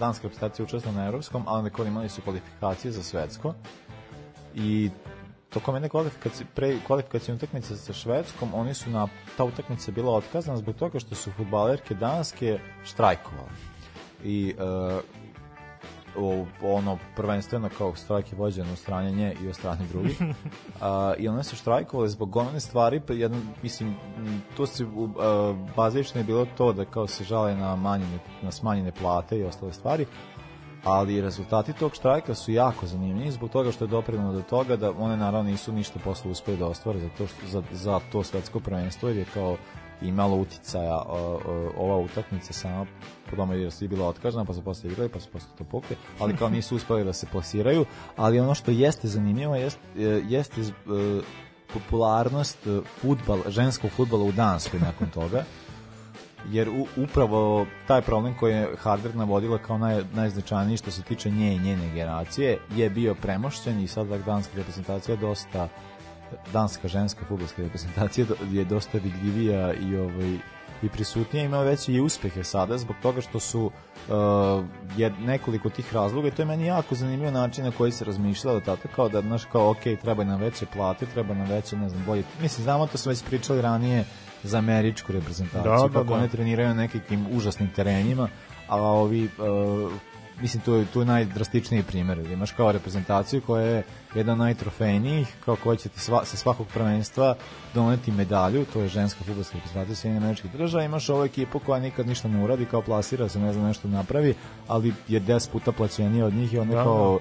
danska reprezentacija učestvala na evropskom, ali neko imali su kvalifikacije za svetsko i tokom jedne kvalifikacije, pre kvalifikacijne utakmice sa Švedskom, oni su na, ta utakmica bila otkazana zbog toga što su futbalerke danske štrajkovale. I uh, ono prvenstveno kao štrajk je vođen u stranjenje i od strane drugih. uh, I one su štrajkovale zbog gomene stvari, pa jedno, mislim, to se uh, bazično je bilo to da kao se žale na, manjene, na smanjene plate i ostale stvari, ali rezultati tog štrajka su jako zanimljivi zbog toga što je doprinjeno do toga da one naravno nisu ništa posle uspeli da ostvare za to, što, za, za to svetsko prvenstvo jer je kao imalo uticaja o, o, ova utakmica sama po tome jer je bila otkažena pa su posle igrali pa su posle to pokle ali kao nisu uspeli da se plasiraju ali ono što jeste zanimljivo e, jeste, jeste popularnost e, futbal, ženskog futbala u Danskoj nakon toga jer u, upravo taj problem koji je Harder navodila kao naj, najznačajniji što se tiče nje i njene generacije je bio premošćen i sad danska reprezentacija dosta danska ženska futbolska reprezentacija je dosta vidljivija i ovaj i prisutnija ima veće i uspehe sada zbog toga što su uh, je nekoliko tih razloga i to je meni jako zanimljiv način na koji se razmišljalo tada kao da znaš kao ok treba nam veće plate treba nam veće ne znam bolje mislim znamo to smo već pričali ranije za američku reprezentaciju, da, da, kako da, one treniraju na nekim užasnim terenima, a ovi uh, mislim to je tu najdrastičniji primjer imaš kao reprezentaciju koja je jedna najtrofejnijih kao koja će ti sva, sa svakog prvenstva doneti medalju to je ženska fudbalska reprezentacija Sjedinjenih američkih država imaš ovu ekipu koja nikad ništa ne uradi kao plasira se ne znam nešto napravi ali je 10 puta plaćenija od njih i on da, kao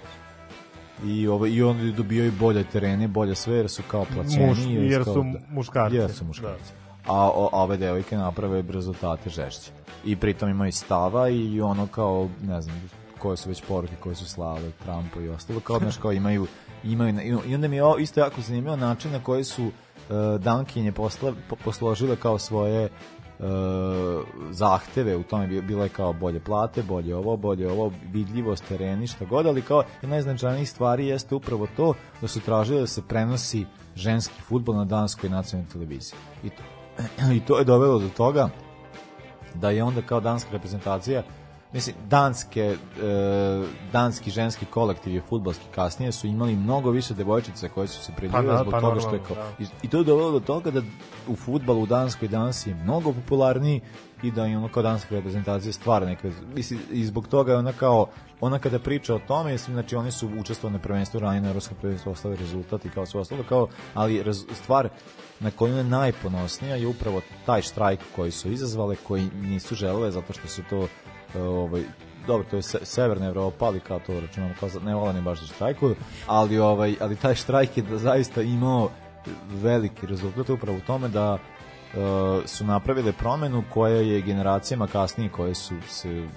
da. i ovo i oni dobijaju bolje terene, bolje sve jer su kao plaćeni jer, jer, su da, muškarci. Jer su muškarci. Da a o, ove devojke naprave rezultate žešće. I pritom imaju stava i ono kao, ne znam, koje su već poruke koje su slale Trumpu i ostalo, kao, znaš, kao imaju, imaju, i onda mi je isto jako zanimljivo način na koji su uh, Dankinje posla, po, posložile kao svoje Uh, zahteve u tome bilo je kao bolje plate, bolje ovo, bolje ovo, vidljivost, tereni, šta god, ali kao jedna iz stvari jeste upravo to da su tražili da se prenosi ženski futbol na danskoj nacionalnoj televiziji. I to, i to je dovelo do toga da je onda kao danska reprezentacija mislim danske e, danski ženski kolektiv je fudbalski kasnije su imali mnogo više devojčica koje su se prelijevale pa, da, zbog pa, toga što je kao da. i, i to je dovelo do toga da u fudbalu u danskoj danas je mnogo popularniji i da je ono kao danska reprezentacija stvar neke mislim i zbog toga je ona kao ona kada priča o tome mislim znači oni su učestvovali na prvenstvu ranije na evropskom prvenstvu ostali rezultati kao su ostalo kao ali raz, stvar na koju je najponosnija je upravo taj štrajk koji su izazvale, koji nisu želele zato što su to e, ovaj dobro, to je se, Severna Evropa, ali kao to računamo, kao ne vola ni baš da štrajkuju, ali, ovaj, ali taj štrajk je da zaista imao veliki rezultat upravo u tome da uh, su napravile promenu koja je generacijama kasnije koje su se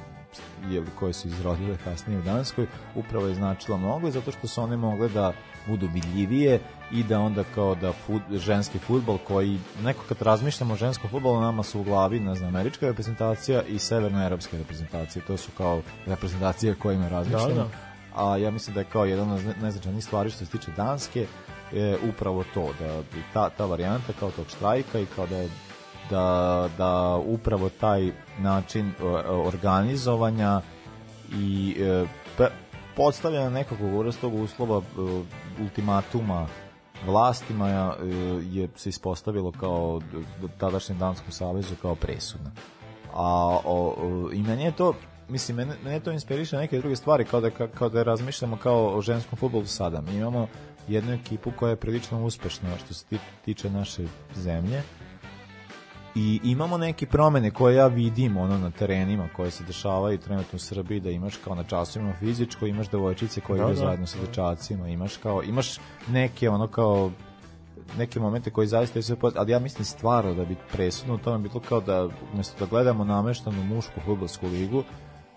jeli, koje su izrodile kasnije u Danskoj, upravo je značila mnogo zato što su one mogle da budu biljivije, i da onda kao da fut, ženski futbol koji neko kad razmišljamo o ženskom futbolu nama su u glavi ne znam, američka reprezentacija i evropska reprezentacija to su kao reprezentacije kojima da, razmišljamo da, da. a ja mislim da je kao jedan od najznačajnijih stvari što se tiče Danske je upravo to da ta, ta varijanta kao tog štrajka i kao da je da, da upravo taj način e, organizovanja i e, podstavljena nekakvog vrstog uslova e, ultimatuma vlastima e, je se ispostavilo kao tadašnjem Danskom savezu kao presudna. A o, o, i meni je to mislim, mene, mene to inspiriše neke druge stvari, kao da, kao da razmišljamo kao o ženskom futbolu sada. Mi imamo jednu ekipu koja je prilično uspešna što se tiče naše zemlje, i imamo neke promene koje ja vidim ono na terenima koje se dešavaju trenutno u Srbiji da imaš kao na časovima fizičko imaš devojčice koje da, idu da, zajedno sa dečacima imaš kao imaš neke ono kao neke momente koji zaista jesu ali ja mislim stvarno da bi presudno u tome bilo kao da umesto da gledamo nameštanu mušku fudbalsku ligu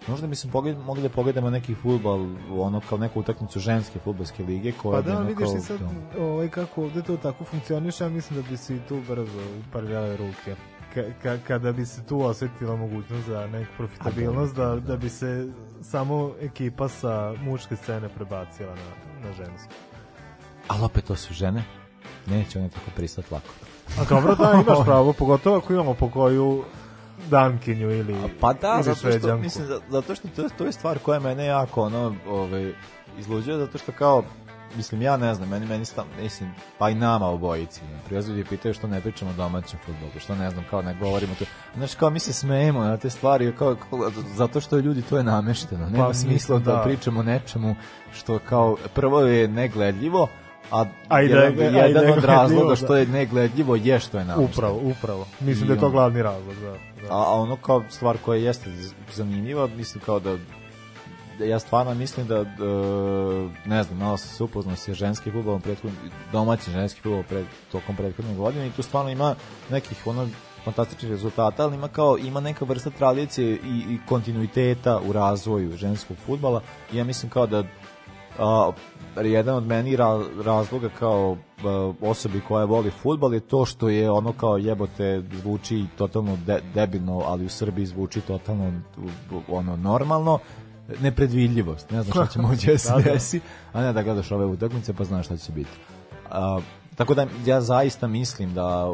Možda mislim pogled, mogli da pogledamo neki fudbal, ono kao neku utakmicu ženske fudbalske lige. Koja pa da, vidiš i sad ovaj, kako ovde to tako funkcioniše, ja mislim da bi se i tu brzo uparljale ruke. Ka, ka, kada bi se tu osetila mogućnost za neku profitabilnost, da, da, da bi se samo ekipa sa mučke scene prebacila na, na žensku. Ali opet to su žene, neće one tako pristati lako. A dobro da imaš pravo, pogotovo ako imamo po koju Dankinju ili A, Pa da, ili zato što, šveđanku. mislim, za- zato što to, to je stvar koja mene jako ono, ovaj, izluđuje, zato što kao, mislim, ja ne znam, meni, meni stam, mislim, pa i nama obojici, ne, prijazili je pitaju što ne pričamo o domaćem futbolu, što ne znam, kao ne govorimo to. Znači, kao mi se smejemo na te stvari, kao, kao, zato što ljudi to je namešteno, nema pa mislim, smisla da, da. pričamo nečemu što kao, prvo je negledljivo, a, A i da jedan- a od razloga što je negledljivo je što je namešteno. Upravo, upravo. Mislim da je to glavni razlog, da. Da. A, a ono kao stvar koja jeste zanimljiva, mislim kao da, da ja stvarno mislim da, da ne znam, malo sam se upoznao sa ženskim futbolom prethodno, domaćim ženskim futbolom pred, tokom prethodne godine i tu stvarno ima nekih ono fantastičnih rezultata, ali ima kao ima neka vrsta tradicije i, i kontinuiteta u razvoju ženskog futbala i ja mislim kao da a, jedan od meni razloga kao osobi koja voli futbal je to što je ono kao jebote zvuči totalno de, debilno, ali u Srbiji zvuči totalno ono normalno nepredvidljivost. Ne znam šta će moći da se da, da. desi, a ne da gledaš ove utakmice pa znaš šta će biti. A, tako da ja zaista mislim da o,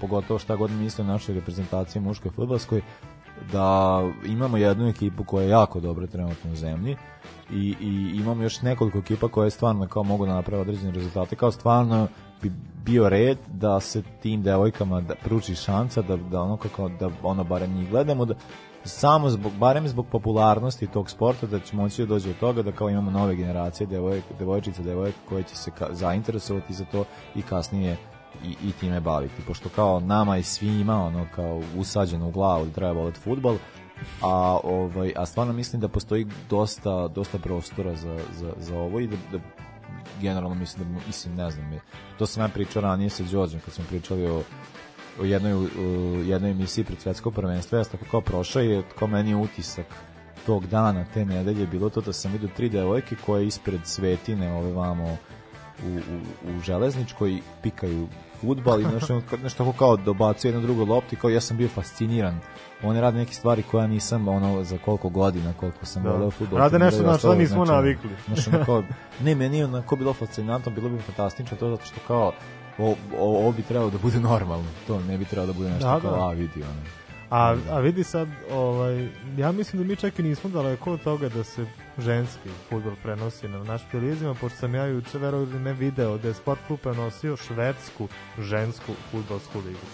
pogotovo šta god mislim o našoj reprezentaciji muškoj futbalskoj da imamo jednu ekipu koja je jako dobra trenutno u zemlji i, i imamo još nekoliko ekipa koje stvarno kao mogu da naprave određene rezultate, kao stvarno bi bio red da se tim devojkama da pruči šansa da, da ono kako da ono barem njih gledamo da samo zbog, barem zbog popularnosti tog sporta da će moći da dođe do toga da kao imamo nove generacije devoj, devojčica, devojka koje će se ka, zainteresovati za to i kasnije i, i time baviti, pošto kao nama i svima ono kao usađeno u glavu da treba voliti futbal, a, ovaj, a stvarno mislim da postoji dosta, dosta prostora za, za, za ovo i da, da generalno mislim da, mislim, ne znam, to sam ja pričao ranije sa Đorđem kad smo pričali o o jednoj, u jednoj emisiji pred svetsko prvenstva, ja sam tako kao prošao i kao meni je utisak tog dana, te nedelje, bilo to da sam vidio tri devojke koje ispred Svetine, ove vamo, u, u, u železničkoj, pikaju futbal i nešto, nešto kao dobacu jedno drugu lopti, kao ja sam bio fasciniran. one rade neke stvari koje ja nisam ono za koliko godina, koliko sam da. voleo futbol. Rade nešto na što nismo znači, navikli. Znači, kao, ne, meni na onako bilo fascinantno, bilo bi fantastično to zato što kao o, o, ovo bi trebalo da bude normalno. To ne bi trebalo da bude nešto da, kao, da. a vidi ono. A, a vidi sad, ovaj, ja mislim da mi čak i nismo daleko od toga da se ženski futbol prenosi na naš televizijama, pošto sam ja juče verovno ne video da je sport klub prenosio švedsku žensku futbolsku ligu.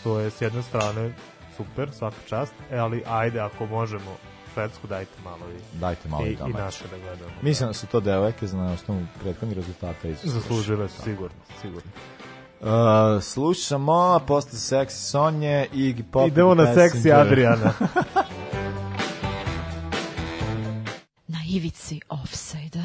Što je s jedne strane super, svaka čast, e, ali ajde ako možemo Švedsku, dajte malo i, dajte malo i, i, i naše da gledamo. Mislim da su to devojke, za na osnovu prethodnih rezultata. Zaslužile su, sigurno, sigurno. Uh, slušamo posle seksi Sonje i pop. Idemo na seksi Adriana. na ivici offside-a.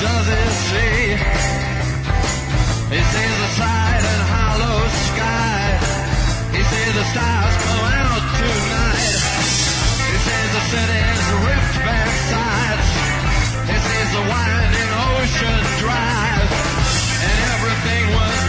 does it see? He sees the side and hollow sky. He sees the stars go out tonight. He sees the city's ripped back sides. He sees the winding ocean drive. And everything was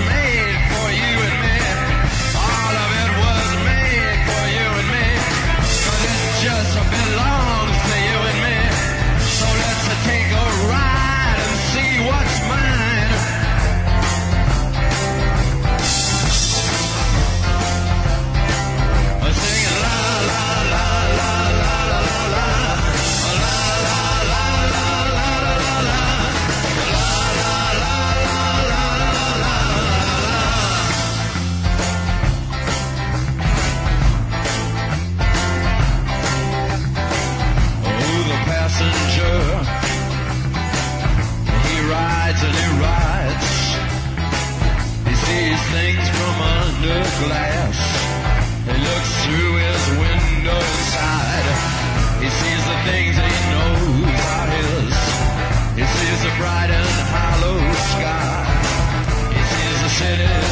things from under glass. He looks through his window side. He sees the things he knows are his. He sees the bright and hollow sky. He sees the city.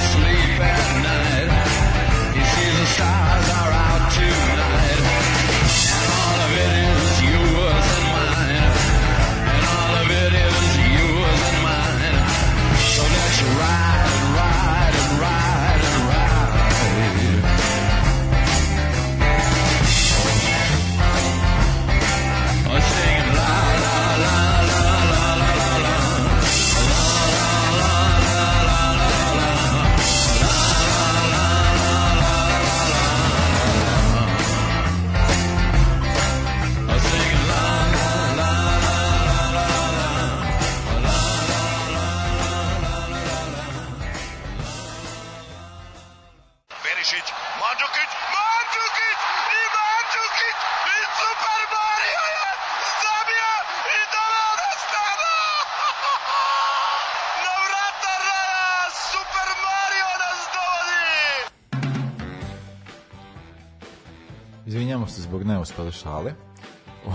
zbog neuspele šale.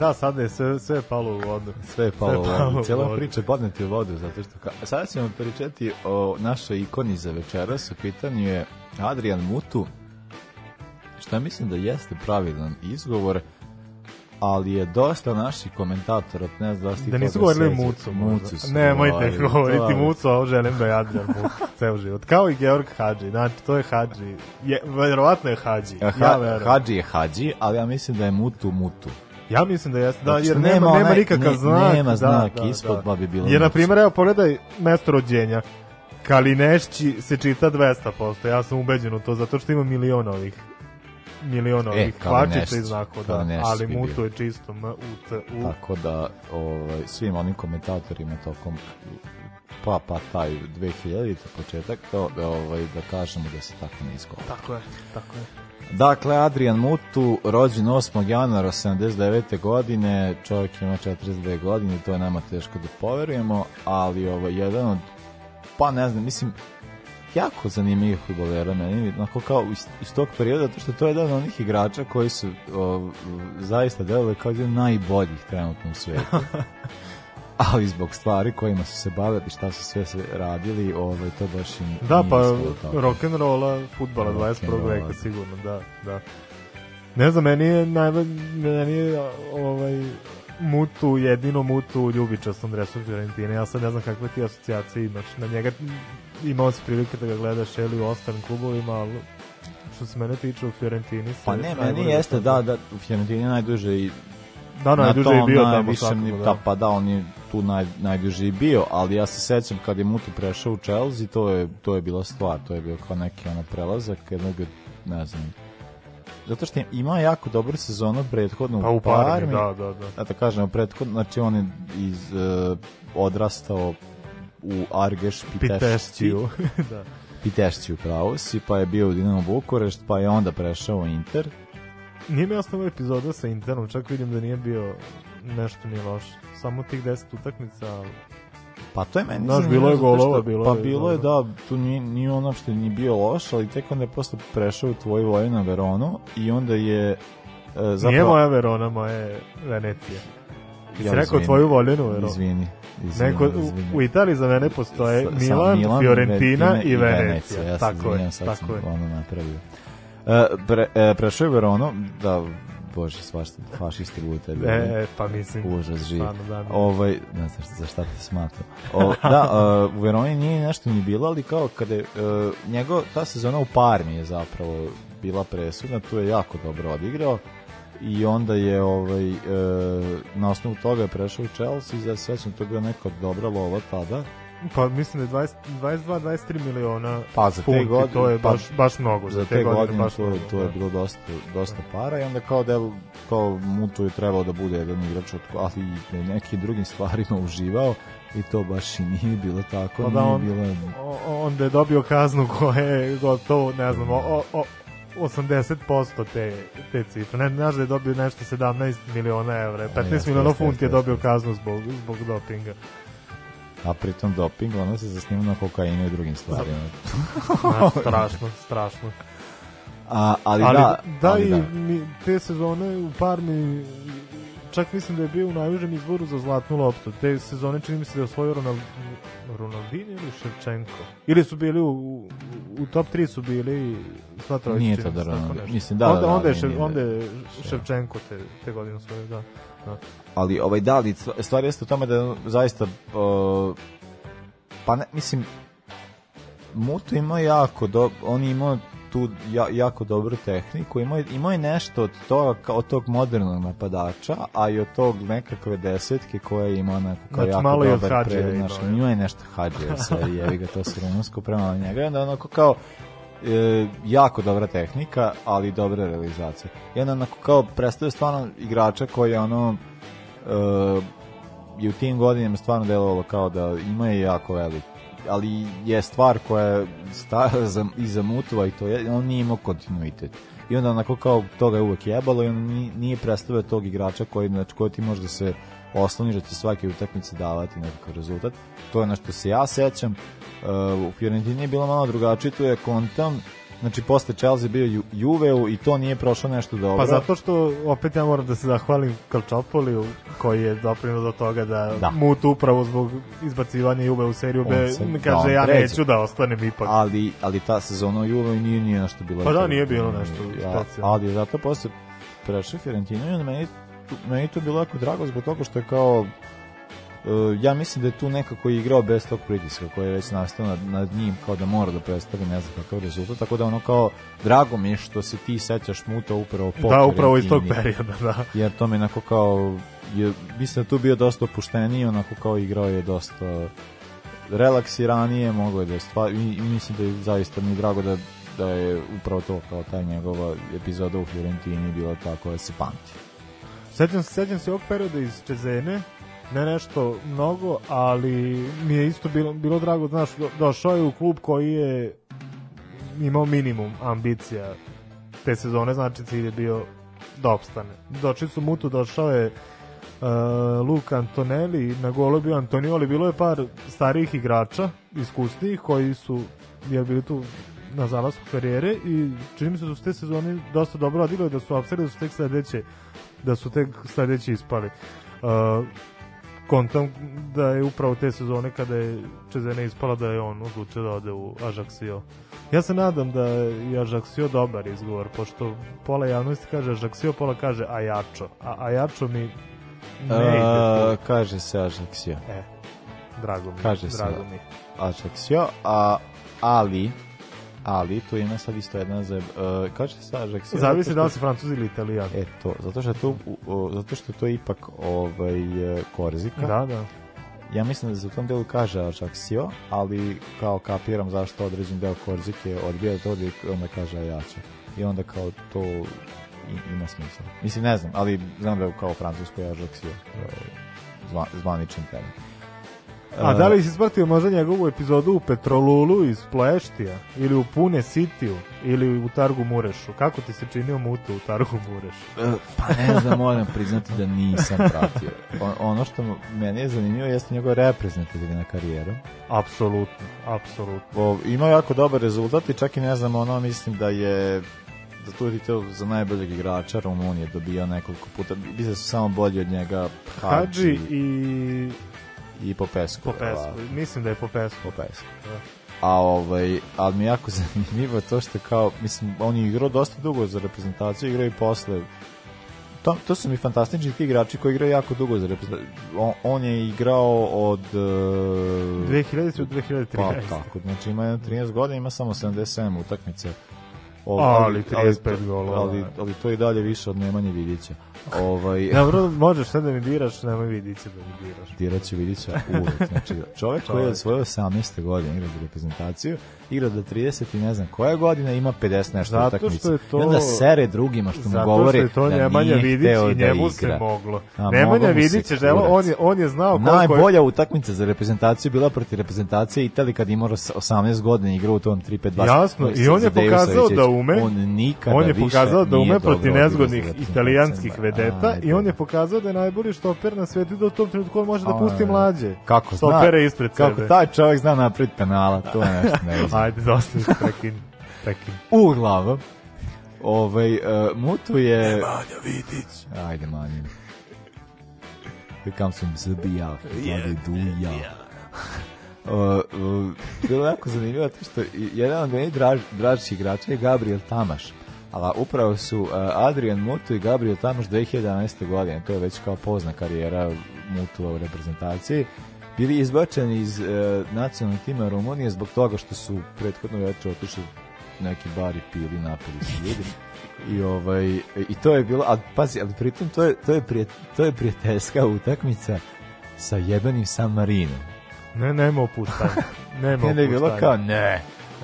da, sada je sve, sve palo u vodu. Sve je palo, sve je palo u vodu. Cijela priča je podneti u vodu, zato što... Ka... Sada ćemo pričati o našoj ikoni za večeras. U pitanju je Adrian Mutu, šta mislim da jeste pravilan izgovor ali je dosta naših komentatora, ne znam da ste Da nisu govorili mucu. Mucu su da, Nemojte da, govoriti da. mucu, a želim da jadljam mucu ceo život. Kao i Georg Hadži, znači to je Hadži. Je, verovatno je Hadži. E, ha, ja Hadži je Hadži, ali ja mislim da je mutu mutu. Ja mislim da jeste, da, znači, jer nema, nema, nema nikakav ne, znak. Nema znak, da, ispod da. pa bi bilo Jer, na primjer, evo, pogledaj mesto rođenja. Kalinešći se čita 200%, ja sam ubeđen u to, zato što ima milion ovih miliona e, kvačica i znako, da, ali mutu je čisto M, U, T, U. Tako da ovaj, svim onim komentatorima tokom pa pa taj 2000 početak to da ovaj da kažemo da se tako ne izgovara. Tako je, tako je. Dakle, Adrian Mutu, rođen 8. januara 79. godine, čovjek ima 42 godine, to je nama teško da poverujemo, ali ovo, ovaj, jedan od, pa ne znam, mislim, jako zanimljivih futbolera meni, onako kao iz, iz tog perioda, to što to je jedan od onih igrača koji su o, zaista delali kao jedan najboljih trenutno u svetu. ali zbog stvari kojima su se bavili, šta su sve se radili, ovaj, to baš im Da, pa rock'n'rolla, futbala 21. veka da. sigurno, da, da. Ne znam, meni je, najbolj, meni je ovaj, Mutu, jedino Mutu u ljubičastom dresu Fiorentine. Ja sad ne znam kakve ti asocijacije imaš. Na njega imao si prilike da ga gledaš ili u ostalim klubovima, ali što se mene tiče u Fiorentini... Pa ne, meni jeste, da, da, u Fiorentini najduže i da, najduže na je bio tamo svakako, da. da. Pa da, on je tu naj, najduže i bio, ali ja se sećam kad je Mutu prešao u Chelsea, to je, to je bila stvar, to je bio kao neki ono prelazak, jednog, ne znam, zato što ima jako dobru sezonu prethodnu pa, u Parmi. Da, da, da. Eto kažemo prethodno, znači on je iz uh, odrastao u Argeš Pitešćiju. da. Pitešćiju pravo si, pa je bio u Dinamo Bukurešt, pa je onda prešao u Inter. Nije mi jasno epizoda sa Interom, čak vidim da nije bio nešto ni loš. Samo tih 10 utakmica, Pa to je meni Znaš, znači, bilo je golova, bilo je. Pa bilo je, da, tu ni, ni ono što nije bio loš, ali tek onda je posle prešao u tvoju voju na Veronu i onda je e, zapravo... Nije moja Verona, moje Venecija. Ja si rekao tvoju voljenu, Veronu. Izvini. izvini Neko, izvini. U, u Italiji za mene postoje sa, Milan, Milan, Fiorentina i Venecija. I Venecija. Ja tako je, tako je. ono napravio. E, pre, e, prešao je Veronu, da bože, svašta fašisti lutaju. E, pa mislim. Užas živ. Da, da. Ovaj, ne znam za šta te smatra. O, da, uh, u Veroni nije nešto ni bilo, ali kao kada je uh, e, njegov, ta sezona u Parmi je zapravo bila presudna, tu je jako dobro odigrao i onda je ovaj, uh, na osnovu toga je prešao u Chelsea, za sve sam to bila neka dobra lova tada Pa mislim da je 22-23 miliona pa, za funti, te godine, to je baš, pa, baš mnogo. Za, za te, te godine, godine baš to, mnogo, to je da. bilo dosta, dosta para i onda kao, del, kao Mutu je trebalo da bude jedan igrač, od, ali i nekim drugim stvarima uživao i to baš i nije bilo tako. Pa da, on, nije bilo... onda je dobio kaznu koja je gotovo, ne znam, o, o, 80% te, te cifre. Ne, znaš da je dobio nešto 17 miliona evra, 15 miliona funti je dobio kaznu zbog, zbog dopinga a pritom doping, ona se zasniva na kokainu i drugim stvarima. ja, da, strašno, strašno. A, ali, ali da, da, ali i da. Mi, te sezone u Parmi čak mislim da je bio u najužem izboru za zlatnu loptu. Te sezone čini mi se da je osvojio Ronald, Ronaldinho ili Ševčenko. Ili su bili u, u, u top 3 su bili sva trojica. Nije to da Ronaldinho. Mislim, da, onda, da, onda, je, nije, onda je da. Ševčenko te, te godine osvojio, da. Ali ovaj da li stvar jeste u tome da zaista uh, pa ne, mislim Muto ima jako do, on ima tu ja, jako dobru tehniku, imao je, je nešto od toga, od tog modernog napadača, a i od tog nekakve desetke koja ima imao nekako znači, jako malo dobar previd, znači, ima je nešto hađe, sve jevi ga to se rumunsko prema njega, onda onako kao e, jako dobra tehnika, ali dobra realizacija. Jedan onako kao predstavlja stvarno igrača koji je ono e, je u tim godinama stvarno delovalo kao da ima je jako velik ali je stvar koja je stara za, i za Mutova i to je, on nije imao kontinuitet. I onda onako kao toga je uvek jebalo i on nije predstavio tog igrača koji, znači, koji ti može da se osnovni da će svake utakmice davati nekakav rezultat. To je na što se ja sećam. Uh, u Fiorentini je bilo malo drugačije, tu je kontam Znači, posle Chelsea bio Ju Juveu i to nije prošlo nešto dobro. Pa zato što, opet ja moram da se zahvalim Kalčopoliju, koji je doprinuo do toga da, da. Mut upravo zbog izbacivanja Juve u seriju B, kaže, da, ja pređe. neću da ostanem ipak. Ali, ali ta sezona u Juveu nije, nije nešto bilo. Pa da, nije bilo nešto ja, specijalno. Ali zato posle prešao Fiorentinu i on meni meni to bilo jako drago zbog toga što je kao e, ja mislim da je tu nekako igrao bez tog pritiska koji je već nastao nad, nad njim kao da mora da predstavi ne znam kakav rezultat tako da ono kao drago mi je što se ti sećaš muta upravo po da upravo iz tog perioda da jer to mi onako kao je, mislim da tu bio dosta opušteniji onako kao igrao je dosta relaksiranije mogao je da je stvar i, mislim da je zaista mi drago da da je upravo to kao ta njegova epizoda u Fiorentini bila ta koja se pamti Sećam, sećam se ovog perioda iz Čezene, ne nešto mnogo, ali mi je isto bilo, bilo drago, znaš, došao je u klub koji je imao minimum ambicija te sezone, znači cilj je bio da opstane. Došli su Mutu, došao je uh, Luka Antonelli, na golu bio Antonioli, bilo je par starih igrača, iskusnijih, koji su je bili tu na zalasku karijere i čini mi se da su te sezoni dosta dobro odigrali, da su apseri, da su tek sledeće, da su tek sledeće ispali. Uh, kontam da je upravo te sezone kada je Čezene ispala da je on odlučio da ode u Ajaxio. Ja se nadam da je Ajaxio dobar izgovor, pošto pola javnosti kaže Ajaxio, pola kaže Ajačo. A Ajačo mi ne ide. A, kaže se Ajaxio. E, drago mi. Kaže drago se mi. Ajaxio, a ali ali tu ima sad isto jedna za Uh, e, kao će sažak se... Zavisi da li su Francuzi ili Italijani E to, zato što to, zato što to je ipak ovaj, e, korzika. Da, da. Ja mislim da se u tom delu kaže Ajaxio, ali kao kapiram zašto određen deo Korzike odbija da to i onda kaže Ajaxio. I onda kao to ima smisla. Mislim, ne znam, ali znam da je kao francusko Ajaxio zvaničan termin. A da li si ispratio možda njegovu epizodu u Petrolulu iz Pleštija ili u Pune Sitiju ili u Targu Murešu? Kako ti se činio mutu u Targu Murešu? E, pa ne znam, moram priznati da nisam pratio. ono što meni je zanimljivo jeste njegova reprezentativna karijera. Apsolutno, apsolutno. Imao jako dobar rezultat i čak i ne znam, ono mislim da je za da tu titel za najboljeg igrača Rumunije dobio nekoliko puta. Bili da su samo bolji od njega Hadži, Hadži i I po pesku. Po da. pesku, a, mislim da je po pesku. Po pesku. Da. A ovaj, ali mi je jako zanimljivo to što kao, mislim, on je igrao dosta dugo za reprezentaciju, igrao i posle. To, to su mi fantastični ti igrači koji igraju jako dugo za reprezentaciju. On, on je igrao od... Uh, e, 2000 do 2013. Pa, tako, znači ima 13 godina, ima samo 77 utakmice ali, 35 golova. Ali, ali to ovaj. i dalje više od Nemanje Vidića. Ovaj Dobro, možeš sad da mi diraš, nemoj Vidića da mi diraš. Diraću Vidića uvek. Znači, čovek. koji je od svoje 18. godine igra za reprezentaciju, igra do 30 i ne znam koja godina ima 50 nešto Zato utakmica. Što je to... I onda sere drugima što mu govori što je to da Nemanja Vidić hteo da igra. Se moglo. A, Nemanja Vidić je želeo, on je, on je znao koliko Najbolja utakmica za reprezentaciju bila protiv reprezentacije Italije kad imao 18 godina igrao u tom 3-5-2. Jasno, i on je pokazao da ume. On nikada On je pokazao da ume protiv nezgodnih italijanskih vedeta i on je pokazao da je najbolji štoper na svetu da u tom trenutku on može da pusti mlađe. Kako Stopere ispred sebe. Kako taj čovjek zna napred penala, to je nešto Ajde, dosta da se prekin. prekin. Uglavnom, ovaj, uh, Mutu je... Nemanja Vidić. Ajde, manje. Kam sam zabija, gleda duja. Uh, uh, bilo jako zanimljivo to što jedan od meni draž, dražih igrača je Gabriel Tamaš ali upravo su e, Adrian Mutu i Gabriel Tamaš 2011. godine to je već kao pozna karijera Mutuva u reprezentaciji bili izbačeni iz e, nacionalnog tima Rumunije zbog toga što su prethodno večer otišli neki bari pili napili se ljudi. I ovaj i to je bilo, a pazi, al pritom to je to je prije, to je prijateljska utakmica sa jebanim San Marinom. Ne, nema opuštanja. Nema ne, je bilo kao ne.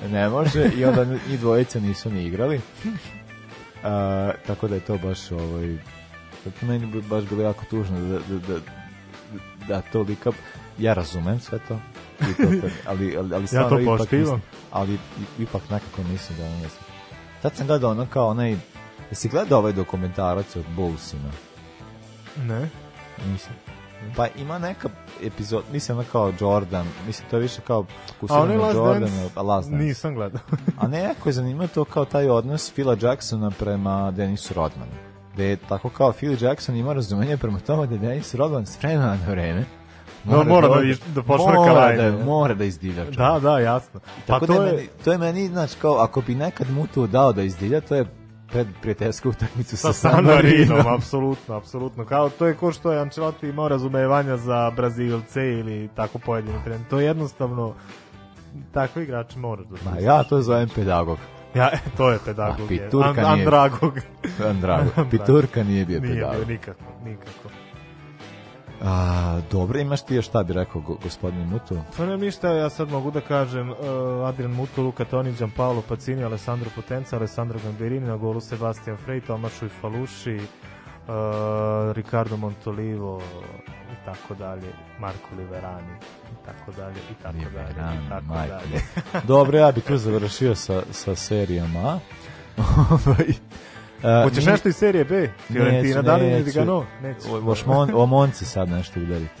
Ne može i onda i dvojica nisu ni igrali. uh, tako da je to baš ovaj meni bi baš bilo jako tužno da, da, da da, da tolika ja razumem sve to, to ali, ali, ali ja to ipak, mislim, ali ipak nekako mislim da ono Tad sam gledao ono kao onaj, jesi gledao ovaj dokumentarac od Bousina? Ne. Nisam. Pa ima neka epizod, mislim ono kao Jordan, mislim to je više kao fokusirano na Jordan, a Last Dance. Nisam gledao. a neko je zanimljivo to kao taj odnos Phila Jacksona prema Denisu Rodmanu. Da je tako kao Phil Jackson ima razumenje prema tome da je Denis Rodman s vremena na vreme mora, mora da, iz, da pošvrka mora Da, mora da, da, da, da izdilja čovjek. Da, da, jasno. Pa Tako to, da je, meni, to je meni, znači, kao, ako bi nekad Mutu dao da izdilja to je pred prijateljsku utakmicu sa, sa Marinom, apsolutno, apsolutno. Kao to je ko što je Ancelotti imao razumevanja za Brazilce ili tako pojedini tren. To je jednostavno takvi igrač mora da Ma ja to zovem pedagog. Ja, e, to je pedagog. A, je. An, Andragog. Andragog. Piturka nije bio pedagog. Nije bio nikako, nikako. A, dobro, imaš ti još šta bi rekao go, gospodin Mutu? Pa ne, ništa, ja sad mogu da kažem uh, Adrian Mutu, Luka Tonić, Gianpaolo Pacini, Alessandro Potenza, Alessandro Gamberini, na golu Sebastian Frey, Tomašu i Faluši, uh, Ricardo Montolivo i tako dalje, Marko Liverani i tako dalje, i tako Liberani, dalje, i tako Michael. dalje. dobro, ja bi tu završio sa, sa serijama. Ovaj, Uh, Hoćeš nešto iz serije B? Fiorentina, da li neću. Digano? Neću. O, o Monci sad nešto udariti.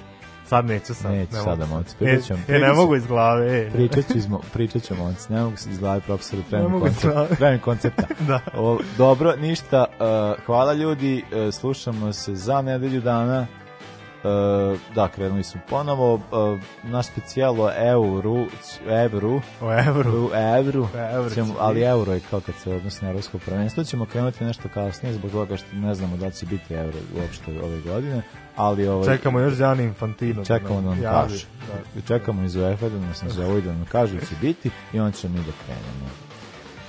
Sad neću sad. Neću ne sad da Monci. E, pričat ću. E, ne mogu iz glave. E. Pričat ću, pričat ću Monci. Ne mogu iz glave, profesor, pravim koncepta. Pravim koncepta. da. O, dobro, ništa. Uh, hvala ljudi. Uh, slušamo se za nedelju dana. E, da, krenuli smo ponovo. E, na specijalo euru, evru, u evru, u evru, u evru ćemo, ali euro je kao kad se odnosi na evropsko prvenstvo. ćemo krenuti nešto kasnije zbog toga što ne znamo da će biti euro uopšte ove godine. Ali ovaj, čekamo još Gianni Infantino. Da čekamo da nam javi, kaže. Da. Čekamo iz UEFA da nas ovaj ne zove da nam kaže će biti i on ćemo mi da krenemo.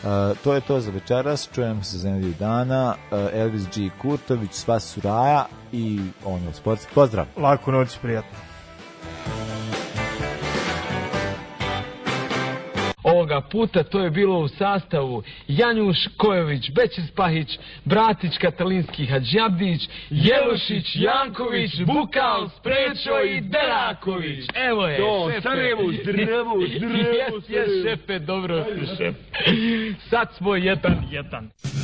Uh, to je to za večeras, čujemo se za nedelju dana, uh, Elvis G. Kurtović, sva suraja i ono, sportski pozdrav. Laku noć, prijatno. Ovoga puta to je bilo u sastavu Janjuš Kojović, Bećes Pahić, Bratić Katalinski Hadžabdić, Jelošić, Janković, Bukal, Sprečo i Deraković. Evo je, Do, šefe. Sarajevo, drevo, drevo, jes, jes, šefe, dobro, šefe. Sad smo jedan, jedan.